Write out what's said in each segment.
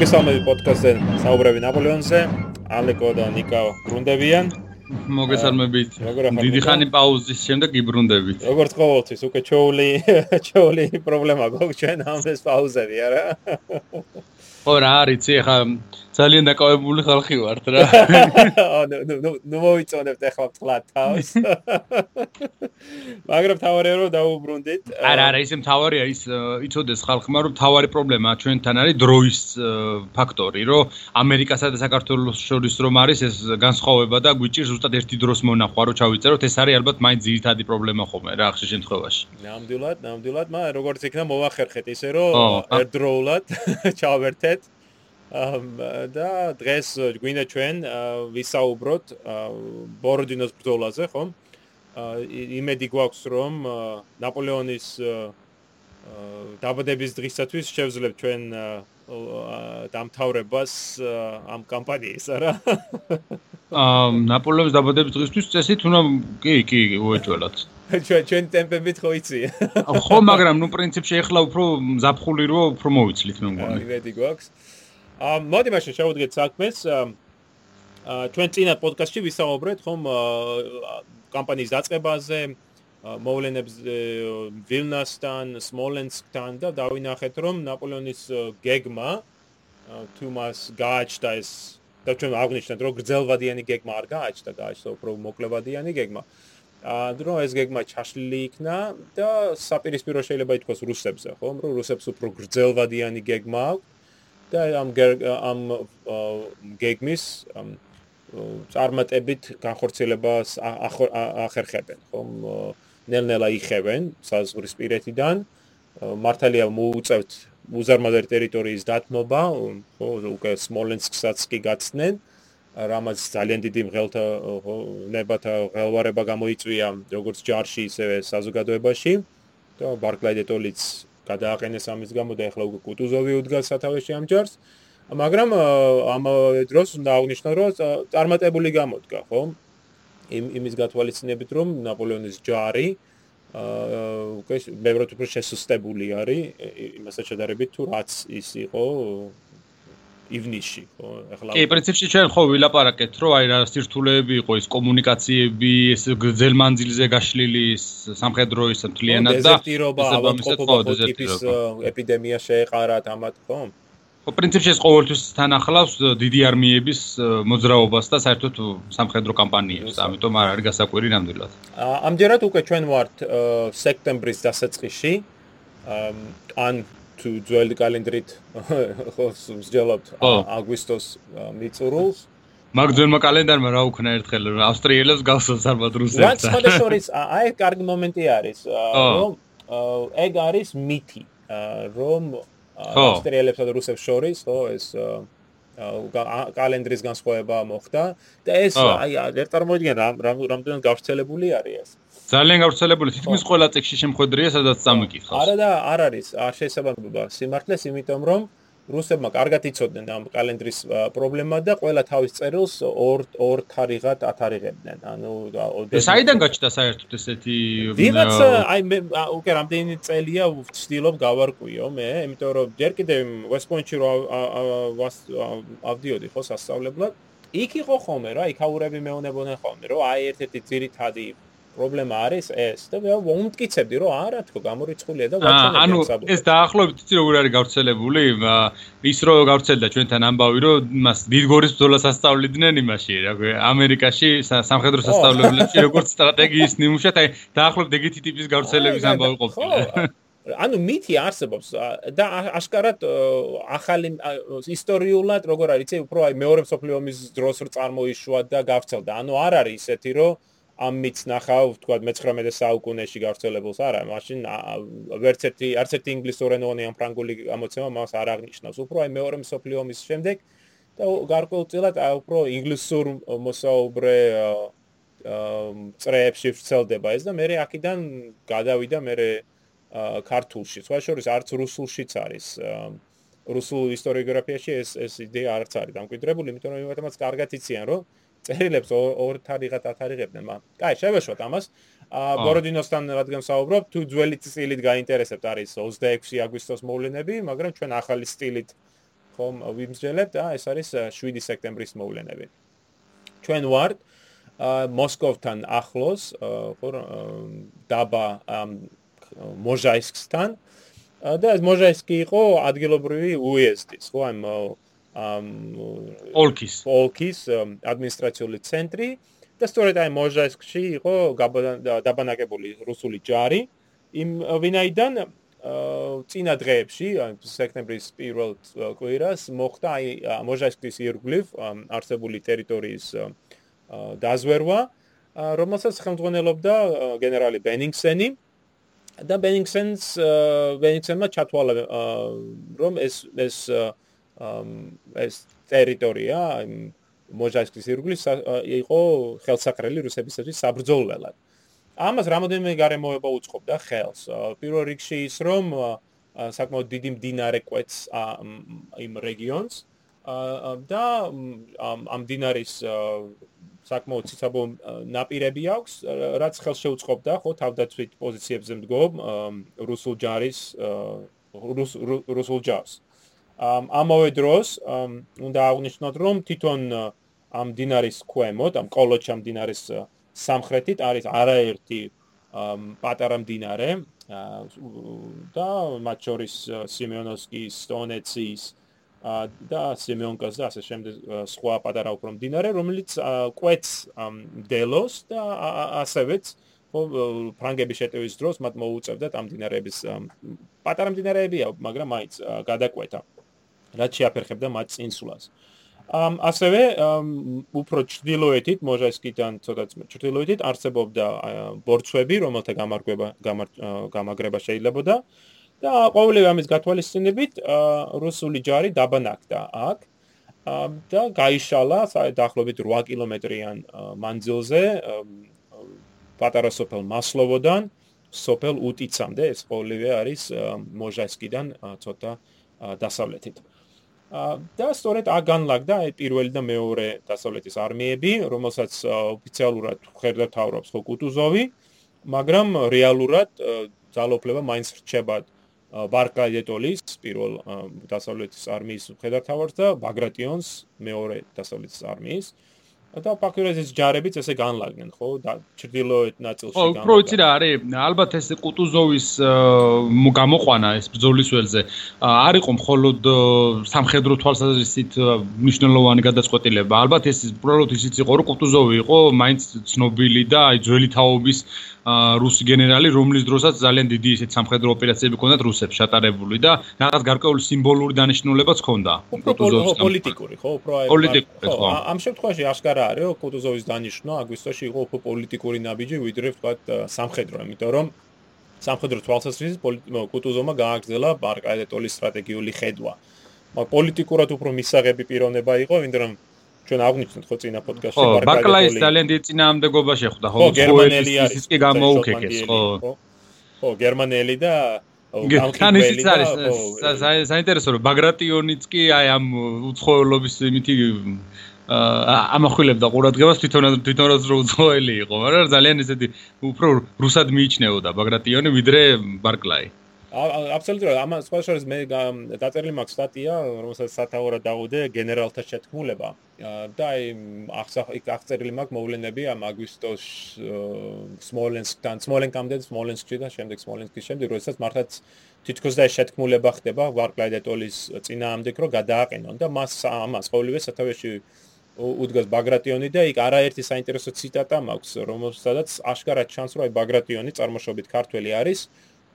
მოგესალმებით პოდკასტზე საუბრები ნაპოლეონზე. ალეკო და ნიკა გრუნდებიან. მოგესალმებით. დიდი ხანი პაუზის შემდეგ იბრუნდებით. როგორც ყოველთვის, უკვე ჩოული, ჩოული პრობლემა გვაქვს ჩვენ ამ ეს პაუზები, არა? ხო რა არის, ეხა ძალიან დაკავებული ხალხი ვართ რა. ნუ ნუ ნუ მოიწონებთ ახლა თლათ თავს. მაგრამ თავარია რომ დაუბრუნდით. არა არა ისე თავარია ის იცოდეს ხალხმა რომ თავარი პრობლემა ჩვენთან არის დროის ფაქტორი რომ ამერიკასა და საქართველოს შორის რომ არის ეს განსხვავება და გვიჭირს ზუსტად ერთი დროს მონახვა რომ ჩავიწეროთ ეს არის ალბათ მაინც ძირითადი პრობლემა ხოლმე რა ახშე შემთხვევაში. ნამდვილად ნამდვილად მაგრამ როგორც იქნა მოახერხეთ ისე რომ ერთდროულად ჩავერთეთ და დღეს გვინდა ჩვენ ვისაუბროთ ბოროდინოს ბრძოლაზე, ხო? იმედი გვაქვს რომ ნაპოლეონის დაბადების დღისათვის შევძლებთ ჩვენ დამთავრებას ამ კამპანიის, არა? აა ნაპოლეონის დაბადების დღისთვის წესით უნდა კი, კი, უეჭველად. ჩვენ ჩვენ ტემპებით ხო იცი? ხო, მაგრამ ნუ პრინციპში ეხლა უფრო ზაფხული რო უფრო მოვიცლით მე მგონი. იმედი გვაქვს. ამ მოდი მაშინ შევუდგეთ საქმეს. ჩვენ წინა პოდკასტში ვისაუბრეთ ხომ კამპანიის დაწყებაზე, მოვლენებს ვილნასთან, სმოლენსკთან და დავინახეთ რომ ნაპოლეონის გეგმა თუმას გააჩნდა ეს და ჩვენ აღნიშნეთ რომ გრძელვადიანი გეგმა არ გააჩნდა, გააჩნდა უფრო მოკლებადიანი გეგმა. აა დრო ეს გეგმა ჩაშლილი იქნა და საპირისპირო შეიძლება ითქვას რუსებზე, ხო? რომ რუსებს უფრო გრძელვადიანი გეგმა აქვს. და ამ ამ გეგმის წარმატებით განხორციელებას ახერხებენ, ხომ? ნელ-ნელა იხევენ საზღვრისპირეთიდან. მართალია მოუწევთ უზარმაზარი ტერიტორიის დათმობა, ხო, უკვე სმოლენსკსაც კი გაცდნენ. რამაც ძალიან დიდი მღელთა ნებათა ღელვარება გამოიწვია როგორც ჯარში, ისევე საზოგადოებაში. და ბარკლაიდეტოლიც გადააყენეს ამის გამო და ეხლა უკვე კუტუზოვი უდგას სათავეში ამ ჯარს. მაგრამ ამ დროს უნდა აღნიშნო, რომ წარმატებული გამოდგა, ხო? იმ იმის გათვალისწინებით, რომ ნაპოლეონის ჯარი აა უკვე მებროთ უფრო შესუსტებული არის იმასაც შედარებით თუ რაც ის იყო ივნისში, ხო? ახლა კი, პრინციპში ჩვენ ხო ვილაპარაკეთ, რომ აი რა სირთულეები იყო ის კომუნიკაციები, ეს გრძელმანძილზე გაშლილი სამხედრო ის მთლიანად და ეს ეპიდემია შეეყარათ ამათ, ხო? ხო, პრინციპში ეს ყოველთვის თან ახლავს დიდი არმიების მოძრაობას და საერთოდ სამხედრო კამპანიებს, ამიტომ არ არის გასაკვირი ნამდვილად. ამჯერად უკვე ჩვენ ვართ სექტემბრის დასაწყისში. ან თუ ძველი კალენდრით ხო მსჯელობთ აგვისტოს მიწურულს. მაგ ძველმა კალენდარმა რა უქნა ერთხელ ავსტრიელებს გასულს არბად რუსებს. რაც ხოდა შორის აი კარგი მომენტი არის რომ ეგ არის მითი რომ ავსტრიელებსა და რუსებს შორის ხო ეს კალენდრის განსხვავება მოხდა და ეს აი ერთ წარმოიდგენ რამდენად გავრცელებული არის ეს ძალიან გავრცელებული თითქმის ყველა წიგში შემხედრია სადაც წამიკითხავს. არა და არ არის არ შესაძლებლობა სიმართლეს, იმიტომ რომ რუსებმა კარგად იცოდნენ ამ კალენდრის პრობლემა და ყველა თავის წერილს ორ ორ თარიღად ათარიღებდნენ. ანუ ეს აიდან გაჩნდა საერთოდ ესეთი ვიღაც აი მე უკვე რამდენი წელია ვცდილობ გავარკვიო მე, იმიტომ რომ ჯერ კიდევ ვესტპოინტში რო ავდიოდი ხო სასწავლებლად, იქ იყო ხოლმე რა, იქაურები მეუნებოდნენ ხოლმე, რომ აი ერთ-ერთი ძირითადი პრობლემა არის ეს და მე ვუმტკიცებდი რომ არა თქო გამორიცხულია და ვაჩვენებდი ანუ ეს დაახლოებით იცი როგორ არის გავრცელებული ის რო გავრცელდა ჩვენთან ამბავი რომ მას დიდგორის ბრძოლას ასწავლიდნენ იმაში რა ქვია ამერიკაში სამხედრო სასწავლებლებში როგორც სტრატეგიის ნიმუშად აი დაახლოებით ეგეთი ტიპის გავრცელების ამბავი ყოფილა ანუ მითი არსებობს და აშკარად ახალი ისტორიულად როგორ არის იცი უფრო აი მეორე მსოფლიო ომის დროს რო წარმოიშვა და გავრცელდა. ანუ არ არის ისეთი რომ ამ მიც ნახავ, თქვა მე-19 საუკუნეში გავრცელებულს არა, მაშინ ვერც ერთი არც ერთი ინგლისურენოვანი ამ ფრანგული გამოცემა მას არ აღნიშნავს. უფრო აი მეორე მსოფლიო ომის შემდეგ და გარკვეულწილად უფრო ინგლისურ მოსაუბრე წრეებში ვრცელდება ეს და მე აქედან გადავიდა მე ქართულში. სხვა შორის არც რუსულშიც არის რუსულ ისტორიოგრაფიაში ეს ეს იდეა არც არის დამკვიდრებული, იმიტომ რომ იმათაც კარგად იციან, რომ წერილებს ორ თარიღად ათარიღებდნენ მაგრამ კაი შევეშვათ ამას. აა ბოროდინოსთან რადგან საუბრობ თუ ძველი სტილით გაინტერესებთ არის 26 აგვისტოს მოვლენები მაგრამ ჩვენ ახალი სტილით ხომ ვიმსჯელებთ და ეს არის 7 სექტემბრის მოვლენები. ჩვენ ვართ მოსკოვთან ახლოს, ხო დაბა მოჟაისკსთან. და ეს მოჟაისკი იყო ადგილობრივი უეზდის, ხო ამ ოლქის. ოლქის ადმინისტრაციული ცენტრი და სწორედ აი მოჟაისკში იყო დაბანაკებული რუსული ჯარი. იმ ვინაიდან წინა დღეებში, სექტემბრის პირველ კვირას მოხდა აი მოჟაისკის ირგვლივ არსებული ტერიტორიის დაზვერვა, რომელსაც ხელმძღვანელობდა გენერალი ბენინგსენი და ბენინგსენს ბენინგსენმა ჩათვალა რომ ეს ეს ეს ტერიტორია მოჟაისკის ირგვლივ იყო ხელსაყრელი რუსებისათვის საბრძოლველად. ამას რამოდენიმე გარემოება უწყობდა ხელს. პირველ რიგში ის რომ საკმაოდ დიდი მდინარე კვეთს იმ რეგიონს და ამ მდინარის საკმაოდ ციცაბო ნაპირები აქვს, რაც ხელს შეუწყობდა ხო თავდაცვით პოზიციებზე მდგომ რუსულ ჯარის რუსულ ჯარს. ამავე დროს უნდა აღნიშნოთ რომ თვითონ ამ მდინარის ქვემოთ, ამ კოლოჩამ მდინარის სამხრეთით არის არაერთი პატარა მდინარე და მათ შორის სიმეონოვსკის, სტონეცის და სიმეონკას და ასე შემდეგ სხვა პატარა უფრო მდინარე, რომელიც კვეთს დელოს და ასევეც ფრანგების შეტევის დროს მათ მოუწევდათ ამ მდინარეების პატარა მდინარეებია, მაგრამ მაინც გადაკვეთა. რაც შეაფერხებდა მათ წინსვლას. ამ ასევე უფრო ჩრდილოეთით მოჟაისკიდან ცოტა ჩრდილოეთით არსებობდა ბორცვები, რომელთა გამარგვება გამაგრება შეიძლებოდა და ყოველივე ამის გათვალისწინებით რუსული ჯარი დაბანაკდა აქ და გაიშალა დაახლოებით 8 კილომეტრიან მანძილზე პატარა სოფელ მასლოვოდან სოფელ უტიცამდე ეს ყოველივე არის მოჟაისკიდან ცოტა დასავლეთით. და სწორედ აგანლაგდა აი პირველი და მეორე დასავლეთის არმიები, რომელსაც ოფიციალურად ხერდათავრობს ხო კუტუზოვი, მაგრამ რეალურად ძალოფლება მაინც რჩება ბარკაიეტოლის პირველ დასავლეთის არმიის ხერდათავარს და ბაგრატიონს მეორე დასავლეთის არმიის. და ეს ჯარებიც ესე განლაგნენ, ხო? და ჭრდილოეთ ნაწილში განლაგდნენ. ხო, უფრო იცი რა არის? ალბათ ეს კუტუზოვის გამოყვანა ეს ბრძოლის ველზე არ იყო მხოლოდ სამხედრო თვალსაზრისით მნიშვნელოვანი გადაწყვეტილება. ალბათ ეს უბრალოდ ისიც იყო, რომ კუტუზოვი იყო მაინც ცნობილი და აი ძველი თაობის რუსი გენერალი, რომლის დროსაც ძალიან დიდი ისეთ სამხედრო ოპერაციები ჰქონდათ რუსებს შეტარებული და რაღაც გარკვეული სიმბოლური დანიშნულებაც ჰქონდა. კუტუზოვის პოლიტიკური, ხო, უფრო აი პოლიტიკური, ხო. ამ შემთხვევაში აშკარა არის, რომ კუტუზოვის დანიშნვა აგვისტოში იყო უფრო პოლიტიკური ნაბიჯი, ვიდრე ვთქვათ სამხედრო, იმიტომ რომ სამხედრო თვალსაზრისით კუტუზოვმა გააგრძელა ბარკაეტოლის სტრატეგიული ხედვა. მაგრამ პოლიტიკურად უფრო მისაღები პიროვნება იყო, იმიტომ რომ ჩვენ აღნიშნეთ ხო წინა პოდკასტში ბარკაიტოლის ხო ბარკაიტოლის ძალიან დიდი წინააღმდეგობა შეხვდა ხო გერმანელი არის ის კი გამოუქეკეს ხო. ხო. გერმანელი და ან ისიც არის საინტერესო რომ ბაგრატიონიც კი აი ამ უცხოელობის იმითი ამახვილებდა ყურადღებას თვითონ თვითონაც რო უცხოელი იყო მაგრამ ძალიან ისეთი უფრო რუსად მიიჩნეოდა ბაგრატიონი ვიდრე ბარკლაი აბსოლუტურად. ამ სხვა შორის მე დაწერილი მაქვს სტატია რომელსაც სათაურად დაუდე გენერალთა შეთქმულება. და აი აღწერილი მაქვს მოვლენები ამ აგვისტოს სმოლენსკთან სმოლენკამდე სმოლენსკში და შემდეგ სმოლენსკის შემდეგ როდესაც მართლაც თითქოს და შეთქმულება ხდება ვარკლაიდეტოლის წინაამდე რო გადააყენონ. და მას ამას ყოველივე სათავეში უდგას ბაგრატიონი და იქ არაერთი საინტერესო ციტატა მაქვს რომელსაც აშკარად ჩანს რომ აი ბაგრატიონი წარმოშობით ქართველი არის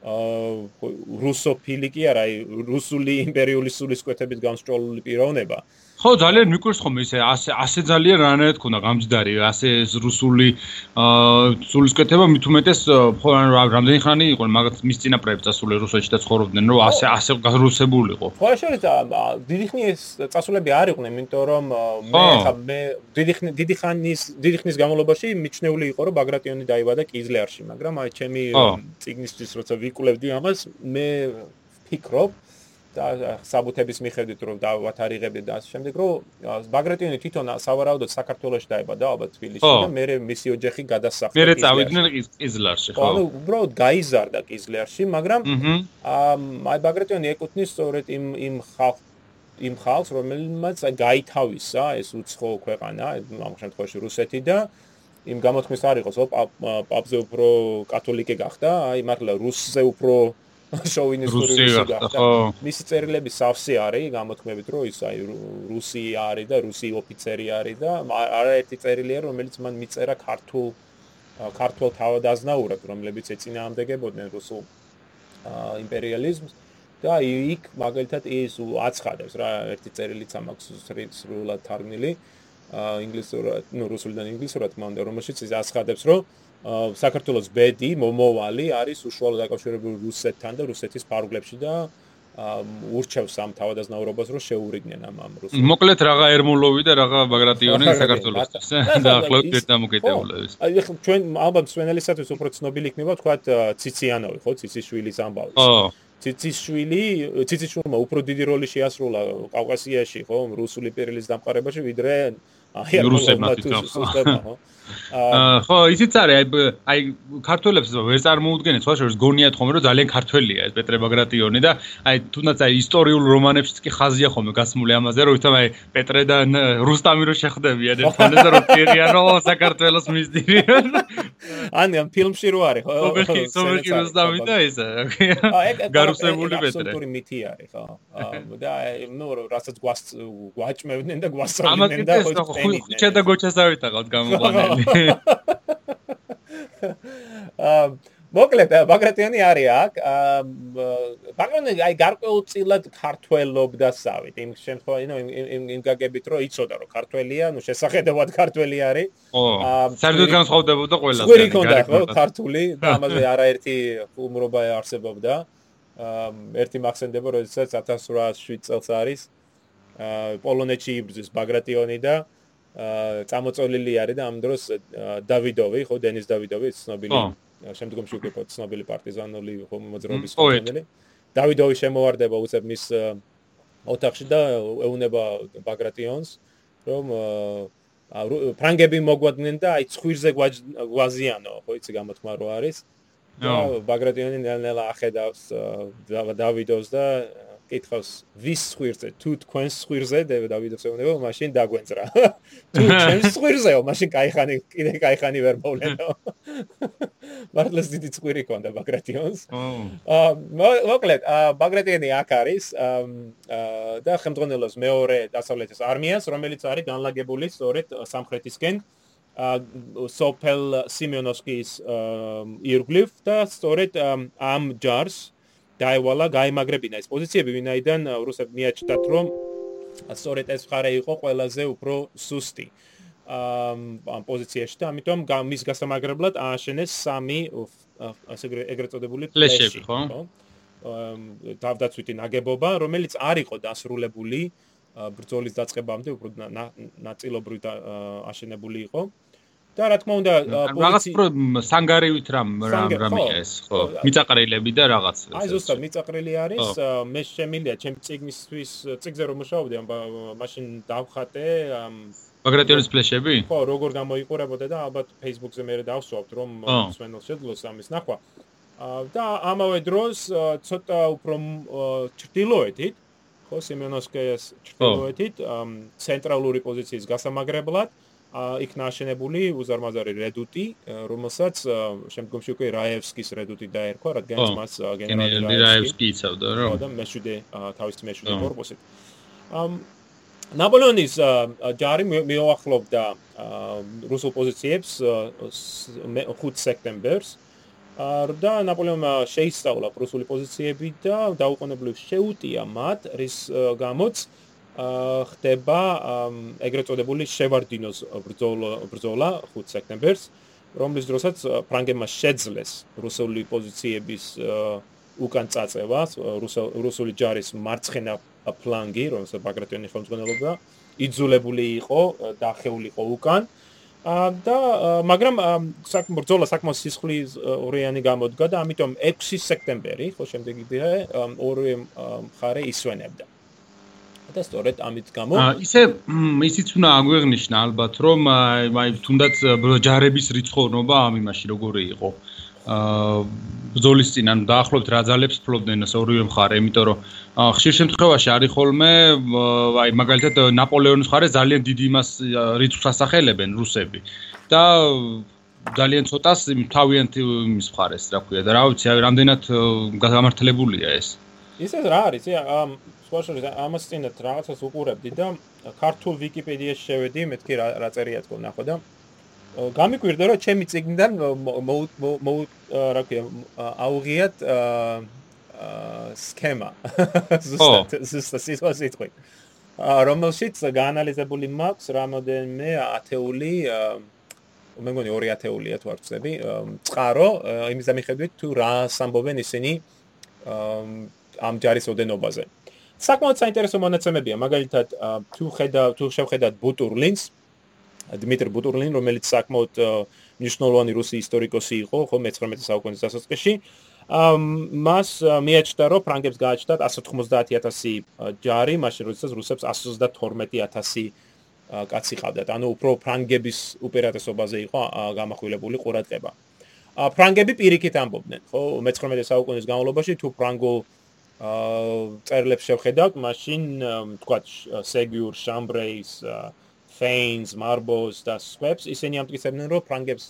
რუსოფილი კი არა, რუსული იმპერიული სულისკვეთებით გამსჭოლული პიროვნება. ხო, ძალიან მიკვირს ხომ ისე ასე ასე ძალიან რანაირად ქონდა გამჯდარი, ასე რუსული აა სულისკვეთება მით უმეტეს ხო რამდენი ხანი იყო მაგათ მის წინაპრები წასული რუსეთში და ცხოვრობდნენ, რომ ასე ასე გარუსებულიყო. ხო, შეიძლება დიდი ხნის წასულები არ იყვნენ, იმიტომ რომ მე ხა მე დიდი ხნის დიდი ხანის დიდი ხნის განმავლობაში მიჩნეული იყო, რომ ბაგრატიონი დაიბადა კიზლერში, მაგრამ აი ჩემი ციგნისთვის როცა ვიკვლევდი ამას, მე ფიქრობ, საბუთების მიხედვით რომ დავათარიღებდი და ასე შემდეგ რომ ბაგრატიონი თვითონ სავარაუდოდ საქართველოში დაიბადა ალბათ თბილისში და მე მისი ოჯახი გადასახლდა მე წავიდნენ ყიზლარში ხო ანუ უბრალოდ გაიზარდა ყიზლარში მაგრამ აი ბაგრატიონი ეკუთვნის სწორედ იმ იმ ხალხ იმ ხალხს, რომელმაც გაითავისა ეს უცხო ქვეყანა, ამ შემთხვევაში რუსეთი და იმ გამოთქმის არ იყოს, პაპზე უფრო კათოლიკე გახდა, აი მართლა რუსზე უფრო შოვინისტური რუსი გახდა. მისი წერილები სავსე არის, გამოთქმებით რომ ის აი რუსი არის და რუსი ოფიცერი არის და არაერთი წერილია, რომელიც მან მიწერა ქართულ ქართულ თავადაზნაურად, რომლებიც ეწინააღმდეგებოდნენ რუსულ იმპერიალიზმს და იქ მაგალითად ის აცხადებს რა ერთი წერილიც ამაქვს სრულად თარგმნილი ინგლისურად, ნუ რუსულიდან ინგლისურად მანდა რომელშიც ის აცხადებს რომ საქართველოს ბედი მომოვალი არის უშუალოდ დაკავშირებული რუსეთთან და რუსეთის ფარგლებში და ურჩევს ამ თავადაზნაურობას რომ შეურიგნენ ამ ამ რუსულ. მოკლედ რაღა ერმოლოვი და რაღა ბაგრატიონი საქართველოსთვის და ახლავთ ერთ დამოკიდებულების. აი ხო ჩვენ ალბათ სვენელისათვის უფრო ცნობილი იქნება თქვა ციციანოვი ხო ციციშვილის ამბავი. ხო ციციშვილი ციციშვილმა უფრო დიდი როლი შეასრულა კავკასიაში ხო რუსული პერიოდის დამყარებაში ვიდრე აი რუსებმა თვითონ ხო ხო, ისიც არის, აი აი ქართველებს ვერ წარმოუდგენთ, სხვა შორის გონიათ ხომ რომ ძალიან ქართველია ეს პეტრე ბაგრატიონი და აი თუნდაც აი ისტორიულ რომანებშიც კი ხაზია ხომ გასმული ამაზე, რომ თვითონ აი პეტრე და რუსტამი რო ერთმანეთს რომ პირიან რომ საქართველოს მისდირიან. ანუ ამ ფილმში რო არის, ხო? ობეხი, სომეხი რუსტამი და ეს. გარუსებული პეტრე. აბსოლუტური მითი არის, ხო? და ნუ რასაც გვაჭმევდნენ და გვასწავლდნენ და ხო ხუჩა და გოჩას ავიტაღავთ გამოყვანილი. აა მოკლედ ბაგრატიანი არის აქ. აა ბაგრატიანი აი გარკვეულწილად ქართველობდა სავით. იმ შემთხვევაში, ნუ იმ იმ გაგებით რომ იცოდა რომ ქართველია, ნუ შესახედავად ქართველი არის. ო. საერთოდ განსხვავდებოდა ყველა. სკვერი კონდა ხო ქართული და ამაზე არაერთი უმრობა არსებობდა. აა ერთი მახსენდება რომ 1807 წელს არის. პოლონეთში იბრძვის ბაგრატიონი და აა წამოწოლილი არის და ამ დროს დავიდოვი, ხო, დენის დავიდოვი, ცნობილი შემდგომში უკვე ცნობილი პარტიზანული ხო მოძრაობის ხელმძღვანელი. დავიდოვი შემოვარდება უცებ მის ოთახში და ეუნება ბაგრატიონს, რომ ფრანგები მოგვადნენ და აი ცხვირზე გვაზიანო, ხო, იცი გამოთქმა რო არის. და ბაგრატიონი ნელ-ნელა ახედავს დავიდოვს და კითხავს ვის სხირზე თუ თქვენს სხირზე დავიდოს ეუბნება მაშინ დაგვენძრა. თუ ჩემს სხირზეო მაშინ кайხანი კიდე кайხანი ვერ მოვლენო. მართლაც დიდი წვირი ქონდა ბაგრატიონს. აა მოკლედ ბაგრატიონი აქ არის და ხელმძღვანელობს მეორე დასავლეთის არმიას რომელიც არის განლაგებული სწორედ სამხრეთისკენ. სოფელ სიმიონოვსკის ირგვლივ და სწორედ ამ ჯარს აა დაევალა გაემაგრებინა ეს პოზიციები, ვინაიდან რუსები მიაჩნდათ, რომ სწორედ ეს მხარე იყო ყველაზე უფრო სუსტი ამ პოზიციაში და ამიტომ მის გასამაგრებლად ააშენეს სამი ასე ეგრეთ წოდებული ფლეშები, ხო? თავდაცვითი ნაგებობა, რომელიც არ იყო დასრულებული ბრძოლის დაწყებამდე, უფრო ნაწილობრივ აშენებული იყო. და რა თქმა უნდა რაღაც სანგარივით რამ რამ რამია ეს ხო მიწაყრილები და რაღაც აი ზუსტად მიწაყრილი არის მე შემილია ჩემ ციგნისთვის ციგზე რომ მუშაობდი ამ მაშინ დავხატე ბაგრატიონის ფლეშები? ხო როგორ გამოიყურებოდა და ალბათ Facebook-ზე მე დავსვავთ რომ სვენელ შეძლოს ამის ნახვა. და ამავე დროს ცოტა უფრო ჭრtildeოეთით ხო სიმენოსკეის ჭრtildeოეთით ცენტრალური პოზიციის გასამაგრებლად იქნა აშენებული უზარმაზარი რედუტი, რომელსაც შემდგომში უკვე რაევსკის რედუტი დაერქვა, რადგანაც მას გენერალი რაევსკი იცავდა, რა. და მეშვიდე თავის მეშვიდე корпуსით. ამ ნაპოლეონის ჯარი მიოახლოვდა რუსულ პოზიციებს 5 სექტემბერს და ნაპოლეონმა შეისწავლა პრუსული პოზიციები და დაუყოვნებლივ შეუტია მათ, რის გამოც აა ხდება ეგრეთ წოდებული შევარდინოს ბრძოლა ბრძოლა 5 სექტემბერს რომლის დროსაც ფრანგებმა შეძლეს რუსული პოზიციების უკან წაწევა რუსული ჯარის მარცხენა ფლანგი რომელსაც ბაგრატიონი ხელმძღვანელობდა იძულებული იყო დახეულიყო უკან. და მაგრამ საკმ ბრძოლა საკმაოდ სისხლის ორიანი გამოდგა და ამიტომ 6 სექტემბერი ხო შემდეგი დღე ორი მხარე ისვენებდა და სწორედ ამით გამო ისე ისიც უნდა აგვეღნიშნა ალბათ რომ აი თუნდაც ჯარების რიცხოვნობა ამ იმაში როგორი იყო აა ბრძოლის წინ ანუ დაახლოებით რა ძალებს ფლობდნენ ეს ორივე მხარე, იმიტომ რომ ხშირ შემთხვევაში არის ხოლმე აი მაგალითად ნაპოლეონის მხარე ძალიან დიდი იმას რიცხვს ასახელებენ რუსები და ძალიან ცოტას თავიანთ იმის მხარეს რა ქვია და რა ვიცი რამდენად გამართლებულია ეს ისე რა არის ამ სპორტში ამას წინათ რაღაცას უყურებდი და ქართულ ვიკიპედიაში შევედი მეთქი რა რა წერია თქო ნახო და გამიკვირდა რომ ჩემი ციგნიდან მო რა ქვია აუღიათ სქემა. ზუსტად ზუსტად სიტყვაზე თქვი რომელშიც გაანალიზებული მაქვს რამოდენმე ათეული მე მგონი ორი ათეულია თუ არ ვწდები წყარო იმის დამიხედვით თუ რა სამბობენ ისინი ამ ჯარის ოდენობაზე საკმაოდ საინტერესო მონაცემებია. მაგალითად თუ ხედავ თუ შევხედათ ბუტურლინს დიმიტრი ბუტურლინ რომელიც საკმაოდ მნიშვნელოვანი რუსი ისტორიკოსი იყო ხო მე-19 საუკუნის დასაწყისში. მას მიაჩნდა რომ ფრანგებს გააჩნდათ 190000 ჯარი მაშინ როდესაც რუსებს 122000 კაცი ყავდათ. ანუ უფრო ფრანგების უპირატესობაზე იყო გამახვილებული ყურადღება. ფრანგები პირიქით ამბობდნენ ხო მე-19 საუკუნის განმავლობაში თუ ფრანგულ წერლებს შევხედავთ მაშინ თქვა სეგიურ შამბრეის ფეინს, მარბოს და სვებს ისინი ამტკიცებდნენ რომ ფრანგებს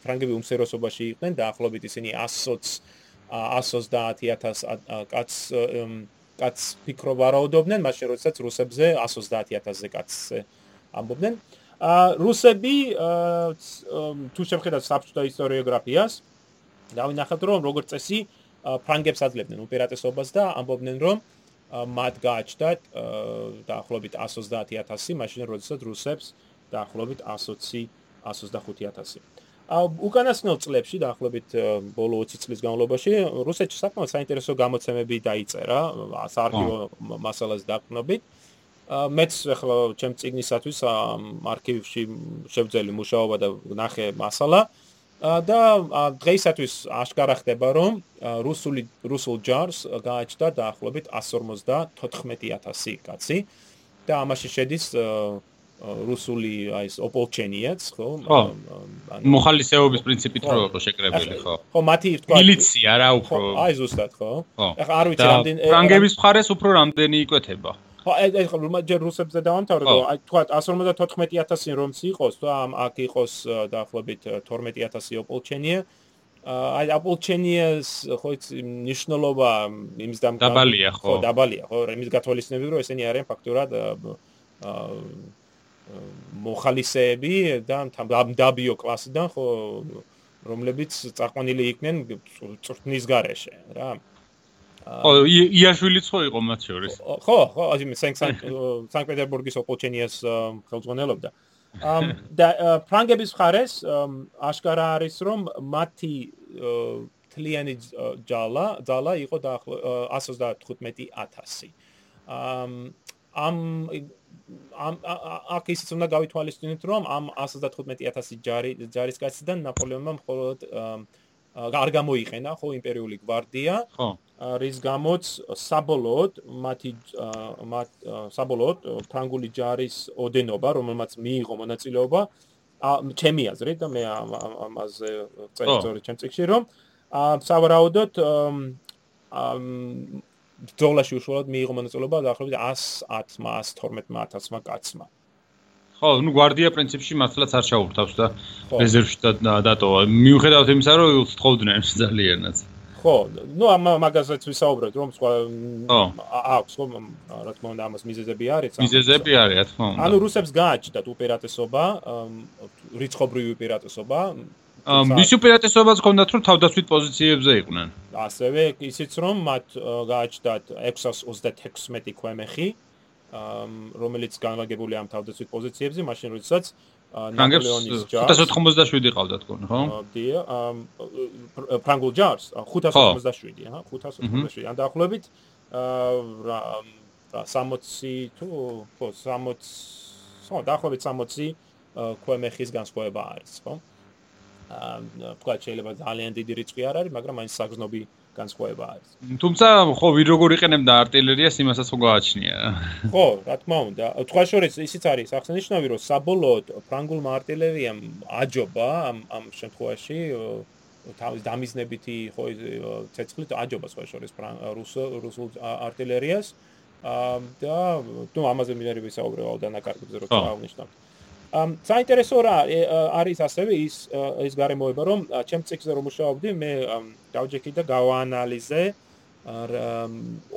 ფრანგები უმცირესობაში იყვნენ დაახლოებით ისინი 100 120000 კაც კაც ფიქრობარაუდობდნენ მაშინ როდესაც რუსებზე 120000-ზე კაცზე ამბობდნენ. ა რუსები თუ შევხედათ საბჭოთა ისტორიოგრაფიას დავინახავთ რომ როგორც წესი ფრანგებს აძლევდნენ უპირატესობას და ამბობდნენ რომ მათ გააჩნდათ დაახლოებით 120000 მაშინ როდესაც რუსებს დაახლოებით 120 125000 ა უკანასკნელ წლებში დაახლოებით ბოლო 20 წლის განმავლობაში რუსეთში საკმაოდ საინტერესო გამოცემები დაიწერა საარქივო მასალას დაყნობით. მეც ახლა ჩემ ციგნისათვის არქივში შევძელი მუშაობა და ნახე მასალა და დღეისათვის აშკარა ხდება რომ რუსული რუსულ ჯარს გააჩნდა დაახლოებით 154000 კაცი და ამაში შედის რუსული აი ეს ოპოლჩენიაც ხო? ანუ მოხალისეობის პრინციპით რო იყო შეკრებილი ხო. ხო მათი თქვა მილიცია რა უფრო. აი ზუსტად ხო. ახლა არ ვიცი რამდენი ფრანგების მხარეს უფრო რამდენი იკვეთება ხო აი ხო ჯერ რუსებზე დავამთავრე რომ აი თქვა 154000 რომც იყოს თუ ამ აქ იყოს დაახლოებით 12000 ოპოლჩენია. აი აპოლჩენიას ხო იცი ნიშნულობა იმის დამ დაბალია ხო ხო. დაბალია ხო იმის გათვალისწინებით რომ ესენი არიან ფაქტურად მოხალისეები და დაბიო კლასიდან ხო რომლებიც წაყვანილი იქნენ წვრთნის garaშე რა ხო იაშვილიც ხო იყო მათ შორის? ხო ხო აი სანქტ-პეტერბურგის ოპოჩენიას ხელმძღვანელობდა. ამ და ფრანგების ხარეს აშკარა არის რომ მათი თლიანი ჯალა ძალა იყო და 125000 ამ ამ ამ აქ ისიც უნდა გავითვალისწინოთ რომ ამ 115000 ჯარი ჯარისკაციდან ნაპოლეონმა მხოლოდ არ გამოიყენა ხო იმპერიული გვარდია ხო. რის გამოც საბოლოოდ მათი მათ საბოლოოდ ფრანგული ჯარის ოდენობა რომელმაც მიიღო მონაწილეობა ჩემი აზრით და მე ამაზე წერილი ჩემ წიგნში რომ სავარაუდოდ დოლარში უშუალოდ მიიღო მონაწილეობა დაახლოებით 110 112 კაცმა ხო, ну guardia პრინციპში მართლაც არ ჩაურთავს და რეზერვში დატოვა. მიუხედავად იმისა, რომ თხოვდნენ ძალიანაც. ხო, ну ამ მაგაზეც ვისაუბრეთ, რომ სხვა აქვს ხო, რა თქმა უნდა, ამას მიზეზები არის. მიზეზები არის, რა თქმა უნდა. ანუ რუსებს გააჩნდათ უპირატესობა, რიცხობრივი უპირატესობა. მის უპირატესობაც ჰქონდათ, რომ თავდაცვით პოზიციებზე იყვნენ. ასევე ისიც რომ მათ გააჩნდათ 636 ქვემეხი, რომელიც განლაგებული ამ თავდაცვით პოზიციებზე, მაშინ როდესაც ნაპოლეონის ჯარს 587 ყავდა თქო, ხო? დიო, ფრანგულ ჯარს 587, აჰა, 587. ან დაახლოებით აა 60 თუ ხო 60 ხო დაახლოებით 60 ქვემეხის განსხვავება არის, ხო? აა თქვა შეიძლება ძალიან დიდი რიცხვი არ არის, მაგრამ მაინც საგზნობი განსხვავება არის. თუმცა ხო ვინ როგორ იყენებდა артиლერიას, იმასაც ხო გააჩნია. ხო, რა თქმა უნდა. სხვა შორის ისიც არის აღსანიშნავი, რომ საბოლოოდ ფრანგულმა артиლერიამ აჯობა ამ ამ შემთხვევაში თავის დამიზნებითი ხო ცეცხლით აჯობა სხვა შორის რუსულ артиლერიას. და ну ამაზე მე არ ვისაუბრე აუდანა კარგებზე როცა აღნიშნავ. საინტერესო რა არის ასევე ის ის გარემოება რომ ჩემ ციკლზე რომ მუშაობდი მე დავჯექი და გავაანალიზე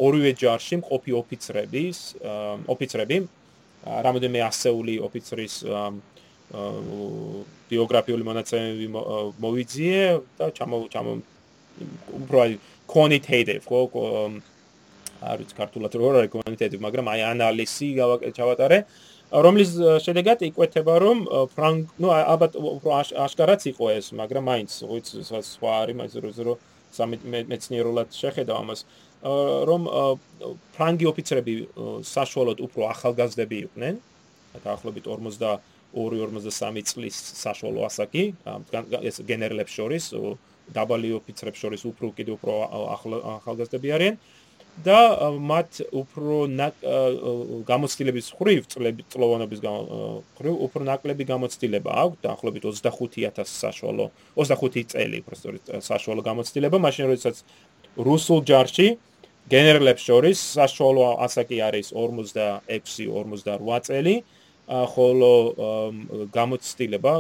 ორივე ჯარში მყოფი ოფიცრების ოფიცრები რამოდენმე ასეული ოფიცრის ბიოგრაფიული მონაცემები მოვიძიე და ჩამო ჩამო უფრო quantitative ხო არის ქართულად როგორ არის quantitative მაგრამ აი ანალიზი გავაკეთე რომლის შედეგად იკვეთება რომ ფრანგ ნუ ალბათ აშკარაც იყო ეს მაგრამ მაინც ვიცი სხვა არის მაინც რომ სამეცნიერულად შეხედა ამას. რომ ფრანგი ოფიცრები საშუალოდ უფრო ახალგაზრდები იყვნენ. დაახლოებით 42-43 წლის საშუალო ასაკი ეს გენერლებს შორის დაბალი ოფიცრებს შორის უფრო კიდევ უფრო ახალგაზრდები არიან და მათ უფრო გამოცდილების ხრივ წლოვანობის ხრივ უფრო ნაკლები გამოცდილება აქვს დაახლოებით 25000 საშუალო 25 წელი პროსტორით საშუალო გამოცდილება. მაშინ როდესაც რუსულ ჯარში გენერლებს შორის საშუალო ასაკი არის 46-48 წელი ხოლო გამოცდილება